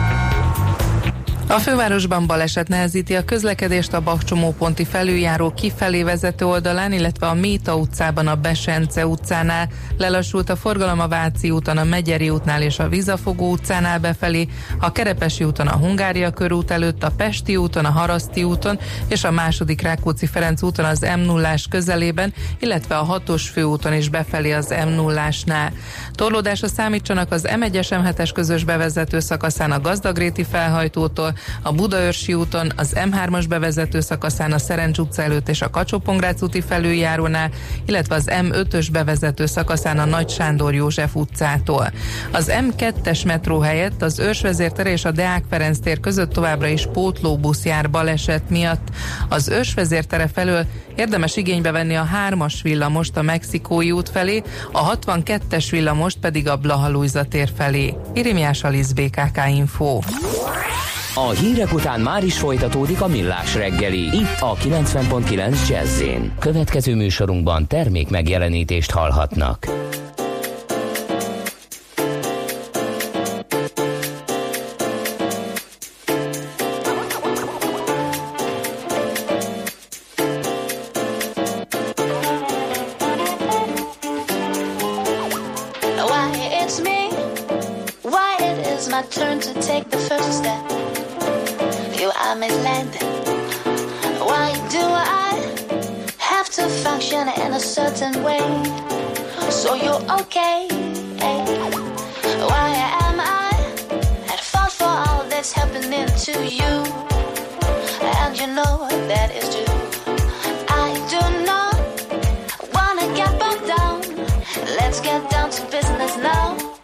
a fővárosban baleset nehezíti a közlekedést a Bakcsomóponti felüljáró kifelé vezető oldalán, illetve a Méta utcában a Besence utcánál. Lelassult a forgalom a Váci úton, a Megyeri útnál és a Vizafogó utcánál befelé, a Kerepesi úton a Hungária körút előtt, a Pesti úton, a Haraszti úton és a második Rákóczi Ferenc úton az m 0 közelében, illetve a hatos főúton is befelé az m 0 Torlódásra számítsanak az M1-es M7-es közös bevezető szakaszán a Gazdagréti felhajtótól, a Budaörsi úton, az M3-as bevezető szakaszán a Szerencs utca előtt és a kacsó úti felüljárónál, illetve az M5-ös bevezető szakaszán a Nagy Sándor József utcától. Az M2-es metró helyett az Ősvezértere és a Deák Ferenc tér között továbbra is pótlóbusz jár baleset miatt. Az Ősvezértere felől érdemes igénybe venni a 3-as villamost a Mexikói út felé, a 62-es villamost pedig a Blahalújza tér felé. Irimiás Alisz BKK Info. A hírek után már is folytatódik a millás reggeli. Itt a 90.9 jazz Következő műsorunkban termék megjelenítést hallhatnak. turn to take the first step are misled. Why do I have to function in a certain way? So you're okay. Why am I at fault for all that's happening to you? And you know that is true. I do not wanna get bogged down. Let's get down to business now.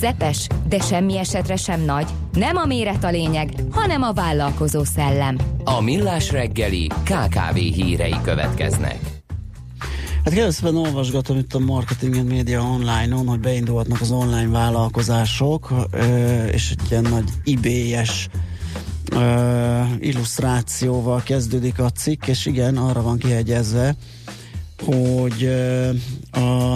Közepes, de semmi esetre sem nagy. Nem a méret a lényeg, hanem a vállalkozó szellem. A Millás reggeli KKV hírei következnek. Hát kérdezően olvasgatom itt a Marketing and Media online-on, hogy beindulhatnak az online vállalkozások, és egy ilyen nagy ibélyes illusztrációval kezdődik a cikk, és igen, arra van kihegyezve, hogy a,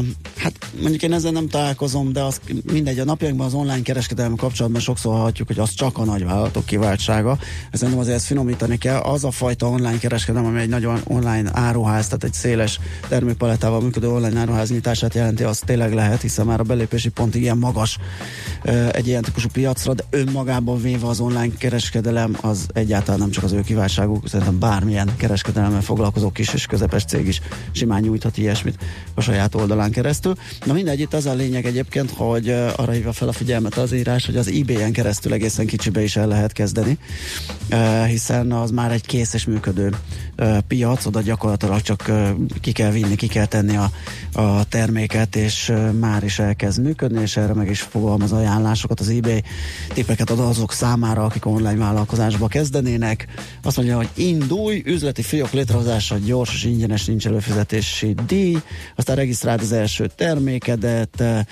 mondjuk én ezzel nem találkozom, de az mindegy, a napjainkban az online kereskedelmi kapcsolatban sokszor hallhatjuk, hogy az csak a nagyvállalatok kiváltsága. Ezen nem azért ezt finomítani kell. Az a fajta online kereskedelem, ami egy nagyon online áruház, tehát egy széles termékpalettával működő online áruház nyitását jelenti, az tényleg lehet, hiszen már a belépési pont ilyen magas egy ilyen típusú piacra, de önmagában véve az online kereskedelem az egyáltalán nem csak az ő kiváltságuk, szerintem bármilyen kereskedelemmel foglalkozó kis és közepes cég is simán nyújthat ilyesmit a saját oldalán keresztül. Na mindegy, itt az a lényeg egyébként, hogy arra hívja fel a figyelmet az írás, hogy az eBay-en keresztül egészen kicsibe is el lehet kezdeni, hiszen az már egy kész és működő piac, oda gyakorlatilag csak ki kell vinni, ki kell tenni a, a terméket, és már is elkezd működni, és erre meg is fogalmaz ajánlásokat az eBay, tippeket ad azok számára, akik online vállalkozásba kezdenének. Azt mondja, hogy indulj, üzleti fiók létrehozása gyors és ingyenes, nincs előfizetési díj, aztán regisztráld az első termékedet,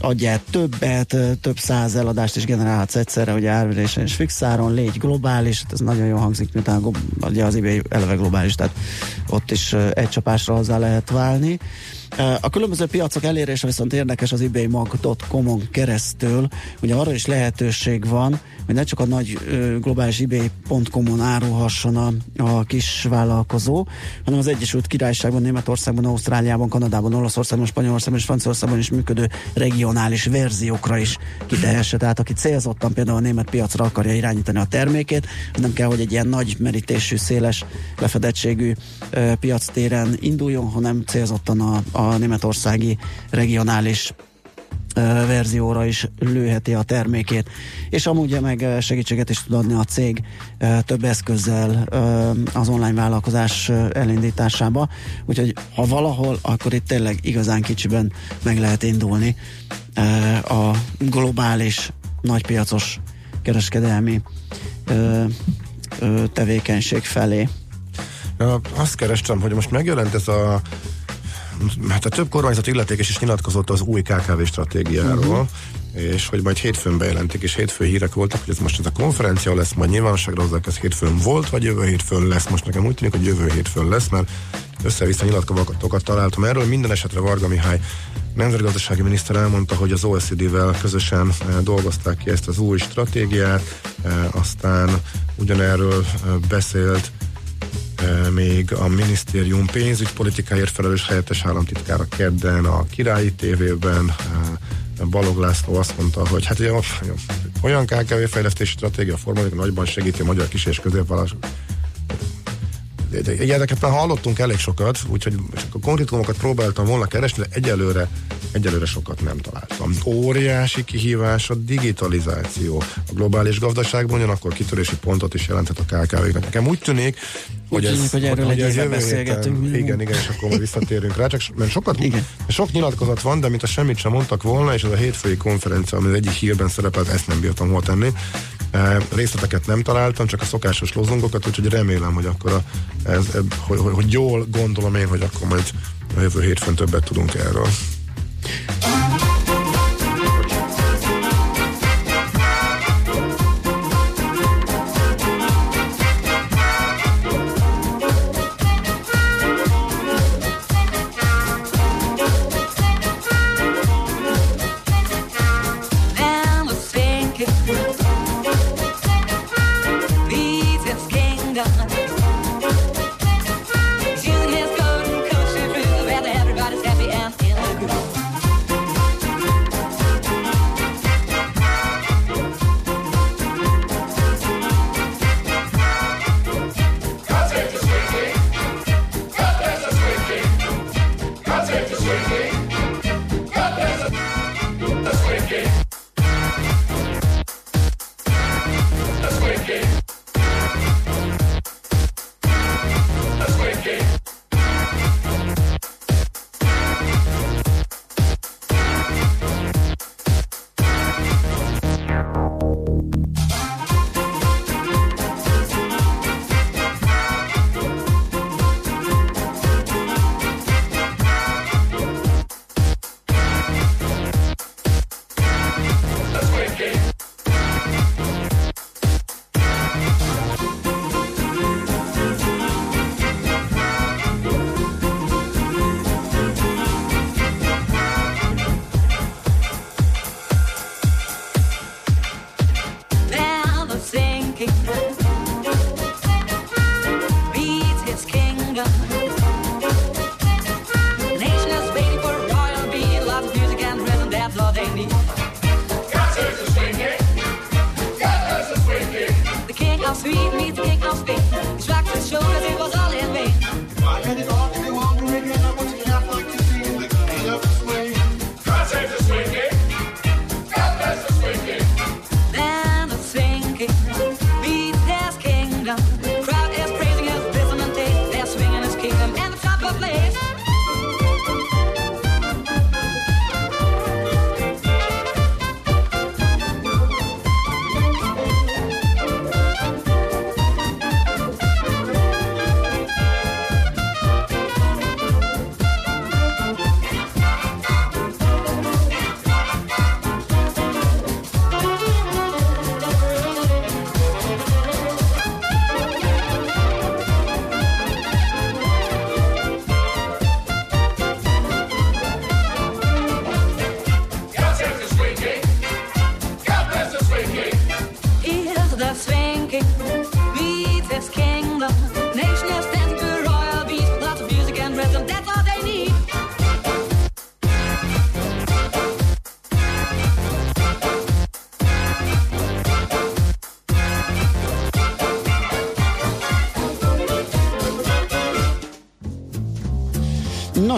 adjál többet, több száz eladást is generálhatsz egyszerre, hogy árverésen és fixáron, légy globális, hát ez nagyon jól hangzik, miután ugye az eBay eleve globális, tehát ott is egy csapásra hozzá lehet válni. Ö, A különböző piacok elérése viszont érdekes az ebaymag.com-on keresztül, ugye arra is lehetőség van, hogy ne csak a nagy globális ebay.com-on árulhasson a, a kis vállalkozó, hanem az Egyesült Királyságban, Németországban, Ausztráliában, Kanadában, Olaszországban, Spanyolországban és Franciaországban is működő regionális verziókra is kitehesse. Tehát aki célzottan például a német piacra akarja irányítani a termékét, nem kell, hogy egy ilyen nagy merítésű, széles lefedettségű piactéren induljon, hanem célzottan a, a németországi regionális verzióra is lőheti a termékét. És amúgy meg segítséget is tud adni a cég több eszközzel az online vállalkozás elindításába. Úgyhogy ha valahol, akkor itt tényleg igazán kicsiben meg lehet indulni a globális nagypiacos kereskedelmi tevékenység felé. Azt kerestem, hogy most megjelent ez a hát a több kormányzat illetékes is nyilatkozott az új KKV stratégiáról, uh-huh. és hogy majd hétfőn bejelentik, és hétfő hírek voltak, hogy ez most ez a konferencia lesz, majd nyilvánosságra hozzák, ez hétfőn volt, vagy jövő hétfőn lesz. Most nekem úgy tűnik, hogy jövő hétfőn lesz, mert össze-vissza nyilatkozatokat találtam erről. Minden esetre Varga Mihály nemzetgazdasági miniszter elmondta, hogy az OECD-vel közösen eh, dolgozták ki ezt az új stratégiát, eh, aztán ugyanerről eh, beszélt még a minisztérium pénzügypolitikáért felelős helyettes államtitkára kedden a Királyi TV-ben e, Balog László azt mondta, hogy hát ugye, olyan KKV fejlesztési stratégia formálik nagyban segíti a magyar kis és középvállalatok Ilyeneket már hallottunk elég sokat, úgyhogy a konkrétumokat próbáltam volna keresni, de egyelőre, egyelőre sokat nem találtam. Óriási kihívás a digitalizáció. A globális gazdaságban ugyanakkor kitörési pontot is jelenthet a KKV-knek. Nekem úgy tűnik, hogy, ez, tűnik, hogy erről egy éve beszélgetünk. Héten, igen, igen, és akkor majd visszatérünk rá. Csak mert sokat, igen. sok nyilatkozat van, de mint a semmit sem mondtak volna, és az a hétfői konferencia, ami az egyik hírben szerepelt, ezt nem bírtam hol tenni. E, részleteket nem találtam, csak a szokásos lozungokat, úgyhogy remélem, hogy akkor a, ez, hogy, hogy, hogy jól gondolom én, hogy akkor majd a jövő hétfőn többet tudunk erről.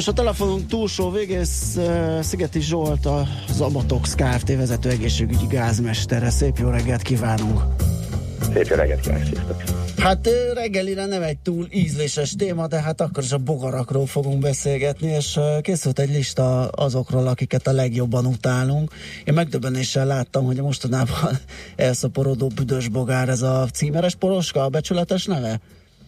A telefonunk túlsó végész uh, Szigeti Zsolt, az Abatox Kft. vezető egészségügyi gázmestere. Szép jó reggelt kívánunk! Szép jó reggelt kívánok! Hát reggelire nem egy túl ízléses téma, de hát akkor is a bogarakról fogunk beszélgetni, és készült egy lista azokról, akiket a legjobban utálunk. Én megdöbbenéssel láttam, hogy mostanában elszaporodó büdös bogár, ez a címeres poroska, a becsületes neve?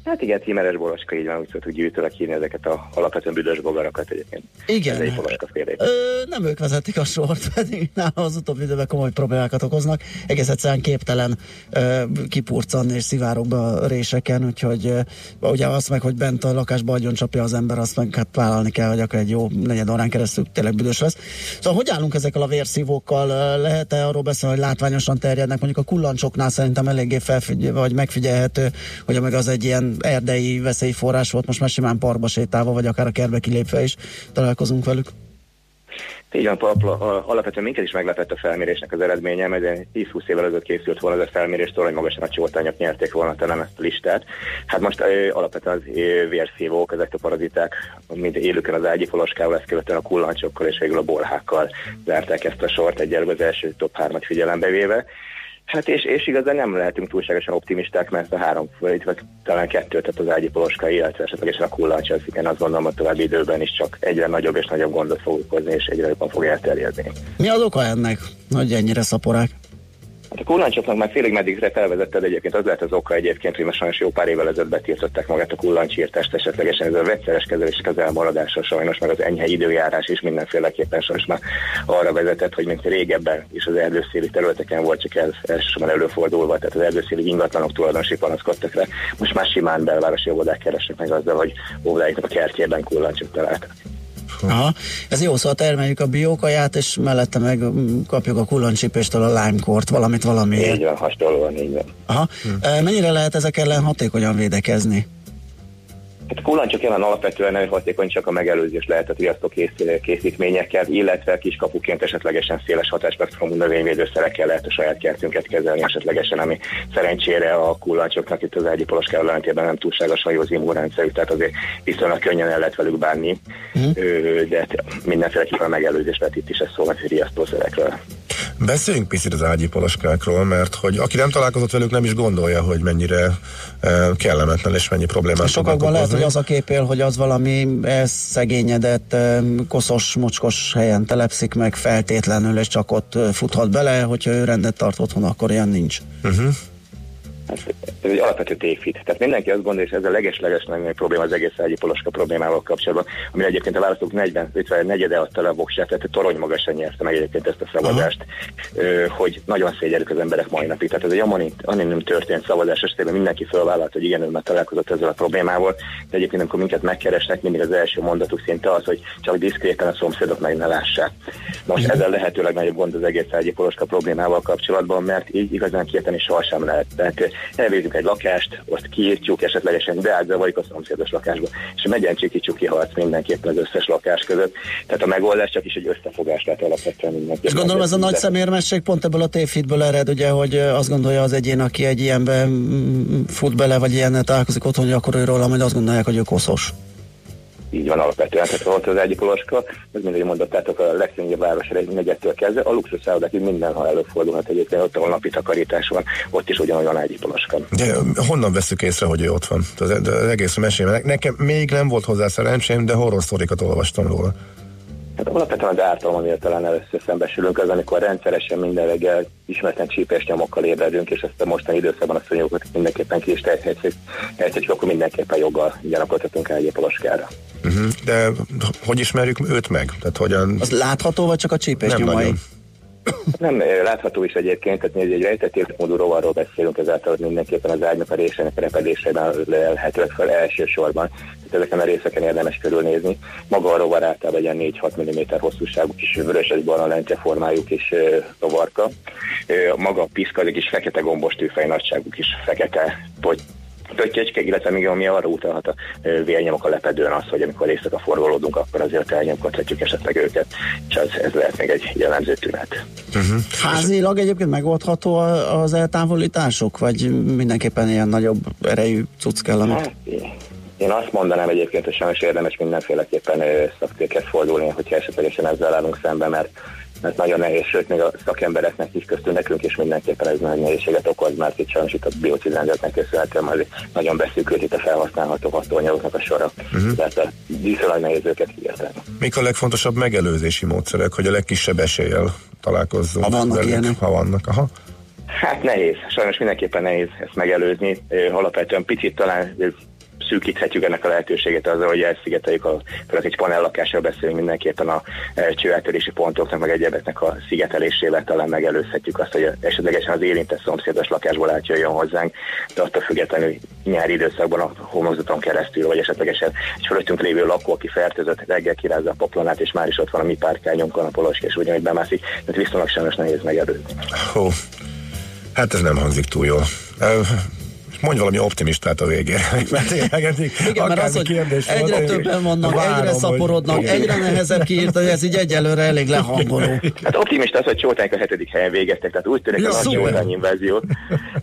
Hát igen, címeres boroska, így van, úgy szoktuk gyűjtőleg hívni ezeket a alapvetően büdös bogarakat egyébként. Igen. Ez egy poloska féle. Ö, nem ők vezetik a sort, pedig nála az utóbbi időben komoly problémákat okoznak. Egész egyszerűen képtelen ö, kipurcanni és szivárogni a réseken, úgyhogy ö, ugye azt meg, hogy bent a lakásban agyon csapja az ember, azt meg hát vállalni kell, hogy akkor egy jó negyed órán keresztül tényleg büdös lesz. Szóval hogy állunk ezekkel a vérszívókkal? Lehet-e arról beszélni, hogy látványosan terjednek? Mondjuk a kullancsoknál szerintem eléggé felfigy- vagy megfigyelhető, hogy meg az egy ilyen erdei veszélyforrás volt, most már simán parkba sétálva, vagy akár a kertbe kilépve is találkozunk velük. Így van, alapvetően minket is meglepett a felmérésnek az eredménye, mert egy 10-20 évvel ezelőtt készült volna ez a felmérés, hogy magasan a csoltányok nyerték volna talán ezt a listát. Hát most ö, alapvetően az ö, vérszívók, ezek a paraziták, mint élőken az ágyifoloskával, ezt követően a kullancsokkal és végül a bolhákkal zárták ezt a sort egyelőre az első top 3-at figyelembe véve. Hát és, és igazán nem lehetünk túlságosan optimisták, mert a három, vagy vagy talán kettő, tehát az ágyi poloska, illetve esetlegesen a kullancs, az igen azt gondolom, hogy további időben is csak egyre nagyobb és nagyobb gondot fog okozni, és egyre jobban fog elterjedni. Mi az oka ennek, hogy ennyire szaporák? Hát a kullancsoknak már félig meddig felvezetted egyébként, az lehet az oka egyébként, hogy most sajnos jó pár évvel ezelőtt betiltották magát a kullancsírtást, esetlegesen ez a vegyszeres kezelések az elmaradása sajnos, meg az enyhe időjárás is mindenféleképpen sajnos már arra vezetett, hogy mint régebben is az erdőszéli területeken volt csak ez elsősorban előfordulva, tehát az erdőszéli ingatlanok tulajdonosi panaszkodtak rá. Most már simán belvárosi óvodák keresnek meg azzal, hogy óvodáiknak a kertjében kullancsot találtak. Aha. Ez jó, szóval termeljük a biókaját, és mellette meg kapjuk a kullancsipéstől a limekort, valamit valamiért. Így van, hasonlóan, így van. Aha. Hm. Mennyire lehet ezek ellen hatékonyan védekezni? Hát kullancsok jelen alapvetően nagyon hatékony csak a megelőzés lehet a riasztó kész- készítményekkel, illetve kiskapuként esetlegesen széles hatásspektrumú növényvédőszerekkel lehet a saját kertünket kezelni, esetlegesen, ami szerencsére a kullancsoknak itt az egyi poloskával ellentétben nem túlságosan jó az immunrendszerük, tehát azért viszonylag könnyen el lehet velük bánni, Ö, de hát mindenféleképpen a megelőzés lehet itt is ez szó, hogy riasztószerekről. Beszéljünk picit az ágyi poloskákról, mert hogy aki nem találkozott velük, nem is gondolja, hogy mennyire kellemetlen és mennyi problémát Sokakban lehet, hogy az a kép él, hogy az valami szegényedett, em, koszos, mocskos helyen telepszik meg feltétlenül, és csak ott ö, futhat bele, hogyha ő rendet tart otthon, akkor ilyen nincs. Uh-huh. Ez egy alapvető tévhit. Tehát mindenki azt gondolja, és ez a leges-leges legnagyobb probléma az egész ágyi poloska problémával kapcsolatban, amire egyébként a választók 40, 50 negyede adta le a voksát, tehát torony magasan nyerte meg egyébként ezt a szavazást, ö, hogy nagyon szégyelik az emberek mai napig. Tehát ez egy anonim, történt szavazás esetében mindenki felvállalt, hogy igen, ő már találkozott ezzel a problémával, de egyébként amikor minket megkeresnek, mindig az első mondatuk szinte az, hogy csak diszkréten a szomszédok meg ne lássák. Most ez a lehető legnagyobb gond az egész ágyi poloska problémával kapcsolatban, mert így igazán kiérteni sohasem lehet. Tehát elvédünk egy lakást, azt kiírtjuk, esetlegesen beátzavarik a szomszédos lakásba, és megyen csiki ki harc mindenképpen az összes lakás között. Tehát a megoldás csak is egy összefogás lehet alapvetően mindenki. És gondolom ez a nagy szemérmesség pont ebből a tévhitből ered, ugye, hogy azt gondolja az egyén, aki egy ilyenbe mm, fut bele, vagy ilyennel találkozik otthon, hogy akkor ő róla majd azt gondolják, hogy ő koszos. Így van alapvetően, tehát ott az egyik poloska, ez mindig mondottátok a legszínűbb város egy negyedtől kezdve, a luxus szállodák mindenhol előfordulhat egyébként, ott ahol napi takarítás van, ott is ugyanolyan egy poloska. De honnan veszük észre, hogy ő ott van? Az, az egész mesélem. Nekem még nem volt hozzá szerencsém, de horror olvastam róla. Hát alapvetően az ártalom, amivel talán először szembesülünk, az, amikor rendszeresen minden reggel ismeretlen csípes nyomokkal ébredünk, és ezt a mostani időszakban a szonyogokat mindenképpen ki is tehetjük, akkor mindenképpen joggal gyanakodhatunk egy poloskára. Uh-huh. De hogy ismerjük őt meg? Tehát hogyan... Az látható, vagy csak a csípés Nem nyomai? nagyon. Nem látható is egyébként, tehát mi egy rejtett életmódú rovarról beszélünk, ezáltal hogy mindenképpen az ágynak a résének a repedésében lehetőleg fel elsősorban. Tehát ezeken a részeken érdemes körülnézni. Maga a rovar általában egy 4-6 mm hosszúságú kis vöröses barna lentje formájú kis rovarka. Maga a piszka, egy kis fekete gombos tűfej nagyságú kis fekete poty pöttyecske, illetve még ami arra utalhat a vérnyomok a lepedőn az, hogy amikor éjszaka forgolódunk, akkor azért elnyomkodhatjuk esetleg őket, és ez, ez lehet még egy jellemző tünet. Uh-huh. Házilag egyébként megoldható az eltávolítások, vagy mindenképpen ilyen nagyobb erejű cucc kell, amit... Hát, Én azt mondanám egyébként, hogy sajnos érdemes mindenféleképpen ö, szaktéket fordulni, hogyha esetlegesen ezzel állunk szembe, mert mert nagyon nehéz, sőt még a szakembereknek is köztünk nekünk is mindenképpen ez nagy nehézséget okoz, mert itt sajnos itt a biocizenzetnek köszönhetően az nagyon beszűkült itt a felhasználható hatóanyagoknak a sora. Uh-huh. Tehát a viszonylag nehéz őket kiérteni. Mik a legfontosabb megelőzési módszerek, hogy a legkisebb eséllyel találkozzunk? Ha vannak velük? ilyenek. Ha vannak, aha. Hát nehéz, sajnos mindenképpen nehéz ezt megelőzni. Alapvetően picit talán szűkíthetjük ennek a lehetőséget azzal, hogy elszigeteljük, a, például egy panellakásról beszélünk mindenképpen a e, csőeltörési pontoknak, meg egyebeknek a szigetelésével talán megelőzhetjük azt, hogy esetlegesen az érintett szomszédos lakásból átjöjjön hozzánk, de attól függetlenül nyári időszakban a homlokzaton keresztül, vagy esetlegesen egy fölöttünk lévő lakó, aki fertőzött, reggel kirázza a poplonát, és már is ott van a mi párkányunkon a polosk, és ugyanúgy bemászik, tehát viszonylag sajnos nehéz megelőzni. Hó, hát ez nem hangzik túl jól. Mondj valami optimistát a végére. Mert tényleg eddig Igen, mert az, hogy kérdés volt, egyre én többen vannak, várom, egyre hogy- szaporodnak, Igen. egyre nehezebb kiírtani, ez így egyelőre elég lehangoló. Hát optimista az, hogy Csótánk a hetedik helyen végeztek, tehát úgy tűnik, Ja, hogy a nagy. Csótány invázió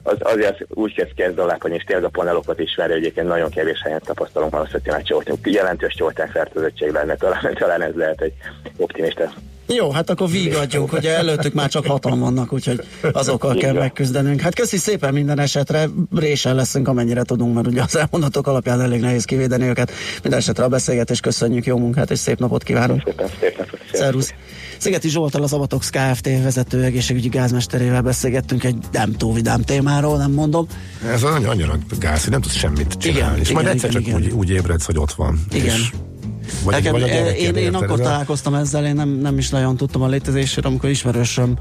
az azért úgy kezd kezd alákony, és tényleg a panelokat ismerő, egyébként nagyon kevés helyen tapasztalunk azt, hogy tényleg Csótánk, jelentős Csótánk fertőzöttség lenne, talán, talán ez lehet egy optimista Jó, hát akkor vígadjunk, ugye előttük már csak hatan vannak, úgyhogy azokkal kell megküzdenünk. Hát köszi szépen minden esetre, résen leszünk amennyire tudunk, mert ugye az elmondatok alapján elég nehéz kivédeni őket. Minden esetre a beszélgetést köszönjük, jó munkát és szép napot kívánunk. Szépen, szép napot. Szervusz. Szigeti Zsoltal az Abatox Kft. vezető egészségügyi gázmesterével beszélgettünk egy nem túl vidám témáról, nem mondom. Ez az annyira, annyira gáz, hogy nem tudsz semmit csinálni. Igen, és majd igen, egyszer igen, csak igen. Úgy, úgy ébredsz, hogy ott van. Igen. És vagy, Nekem, vagy én, én érted, akkor találkoztam ezzel, én nem, nem is nagyon tudtam a létezésről, amikor ismerősöm,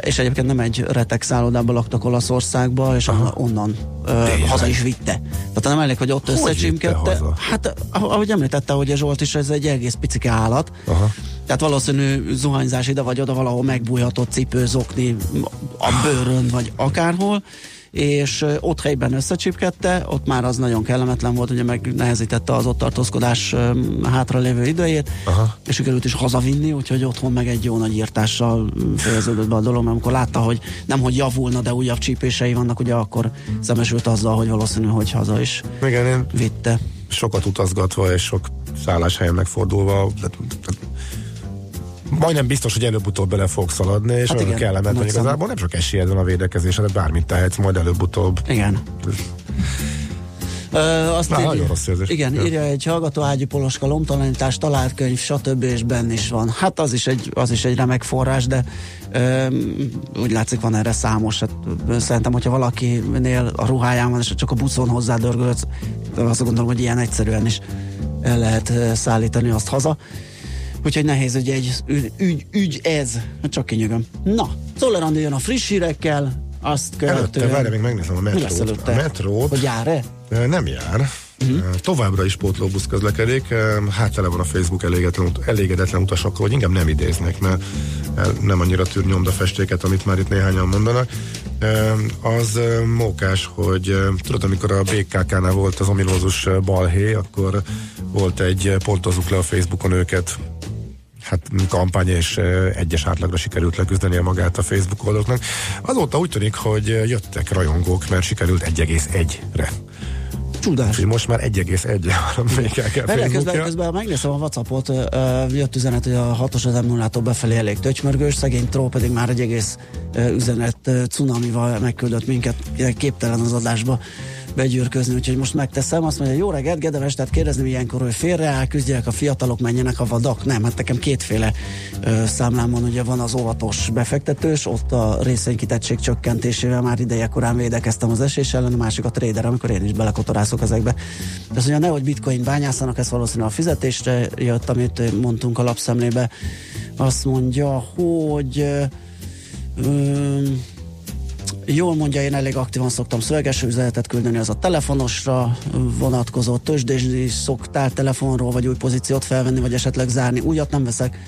és egyébként nem egy retek szállodában laktak Olaszországba, és Aha. onnan eh, haza is vitte. Tehát nem elég, hogy ott Hogy összecsimkedte. Hát, ah- ahogy említette, hogy a Zsolt is, ez egy egész picike állat. Aha. Tehát valószínű zuhanyzás ide vagy oda valahol megbújhatott cipő, zokni a bőrön, vagy akárhol, és ott helyben összecsipkedte, ott már az nagyon kellemetlen volt, ugye megnehezítette az ott tartózkodás hátralévő idejét, Aha. és sikerült is hazavinni, úgyhogy otthon meg egy jó nagy írtással fejeződött be a dolog, mert amikor látta, hogy nem hogy javulna, de újabb csípései vannak, ugye akkor szembesült azzal, hogy valószínű, hogy haza is Igen, én vitte. sokat utazgatva és sok szálláshelyen megfordulva, tehát, tehát majdnem biztos, hogy előbb-utóbb bele fog szaladni, és Hát olyan kellemetlen, igazából nem sok esélyed van a védekezésre, de bármit tehetsz, majd előbb-utóbb. Igen. Ö, azt így- nagyon rossz érzés. Igen, Ja. írja egy hallgató ágyi poloska, lomtalanítás, talált könyv, stb. és benne is van. Hát az is egy, az is egy remek forrás, de ö, úgy látszik van erre számos. Hát, szerintem, hogyha valakinél a ruháján van, és csak a buszon hozzá dörgölsz, azt gondolom, hogy ilyen egyszerűen is el lehet szállítani azt haza. Úgyhogy nehéz ügy, egy, ügy, ügy, ügy ez. Csak kinyögöm. Na, Szoller Andi jön a friss hírekkel, azt Előtte, követően... várj, még megnézem a metrót. előtte? A metrót Hogy jár-e? Nem jár. Uh-huh. Továbbra is pótlóbusz közlekedik, Ö, hát tele van a Facebook elégedetlen, elégedetlen utasokkal, hogy inkább nem idéznek, mert nem annyira tűr nyomdafestéket, amit már itt néhányan mondanak. Az mókás, hogy tudod, amikor a BKK-nál volt az ominózus balhé, akkor volt egy ö, pontozzuk le a Facebookon őket hát kampány és egyes átlagra sikerült leküzdenie magát a Facebook oldaloknak. Azóta úgy tűnik, hogy jöttek rajongók, mert sikerült 1,1-re. Csodás. Úgyhogy most már 1,1 van a BKK Várjál, közben, közben megnézem a Whatsappot, jött üzenet, hogy a 6-os az m 0 befelé elég töcsmörgős, szegény troll pedig már egy egész üzenet cunamival megküldött minket, képtelen az adásba begyűrközni, úgyhogy most megteszem, azt mondja, jó reggelt, Gedeves, tehát kérdezni ilyenkor, hogy félreáll, küzdjenek a fiatalok, menjenek a vadak. Nem, hát nekem kétféle ö, számlám van, ugye van az óvatos befektetős, ott a részvénykitettség csökkentésével már ideje korán védekeztem az esés ellen, a másik a trader, amikor én is belekotorászok ezekbe. De azt mondja, nehogy bitcoin bányászanak, ez valószínűleg a fizetésre jött, amit mondtunk a lapszemlébe. Azt mondja, hogy ö, ö, Jól mondja, én elég aktívan szoktam szöveges üzenetet küldeni, az a telefonosra vonatkozó tőzsdésni szoktál telefonról, vagy új pozíciót felvenni, vagy esetleg zárni. Újat nem veszek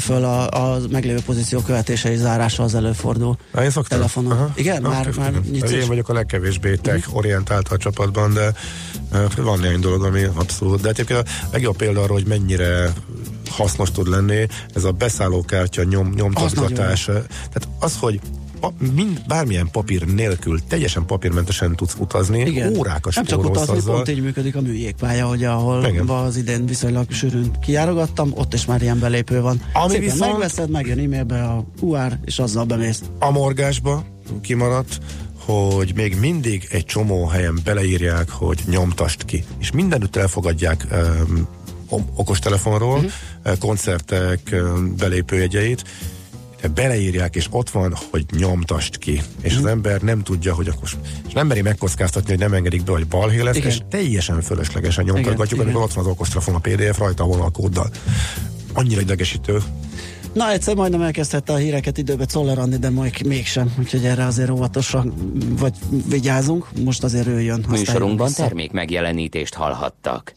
föl a, a meglévő pozíció követése és zárása az előfordul. Na, én szoktam. Telefonon. Aha. Igen, Na, már, már nyitsz Én vagyok a legkevésbé tech orientált a csapatban, de van néhány dolog, ami abszolút. De egyébként a legjobb példa arra, hogy mennyire hasznos tud lenni, ez a beszállókártya nyom, nyomtatgatás. Tehát az, hogy pa, mind, bármilyen papír nélkül, teljesen papírmentesen tudsz utazni, Igen. órákat Nem csak utazni, azzal. pont így működik a műjégpálya, hogy ahol Igen. az idén viszonylag sűrűn kiárogattam, ott is már ilyen belépő van. Ami Szépen viszont- megveszed, megjön e-mailbe a QR, és azzal bemész. A morgásba kimaradt, hogy még mindig egy csomó helyen beleírják, hogy nyomtast ki. És mindenütt elfogadják um, okostelefonról, uh-huh. koncertek um, belépőjegyeit, beleírják, és ott van, hogy nyomtast ki. És Mhm. az ember nem tudja, hogy akkor, és nem meri megkockáztatni, hogy nem engedik be, hogy balhé lesz, Igen. és teljesen fölöslegesen nyomtatgatjuk, Igen, amikor igen. ott van az okostelefon, a PDF rajta a vonalkóddal. Annyira idegesítő. Na, egyszer majdnem elkezdhette a híreket időbe Czoller Andi, de majd mégsem, úgyhogy erre azért óvatosan vagy vigyázunk. Most azért ő jön. Műsorunkban termék megjelenítést hallhattak.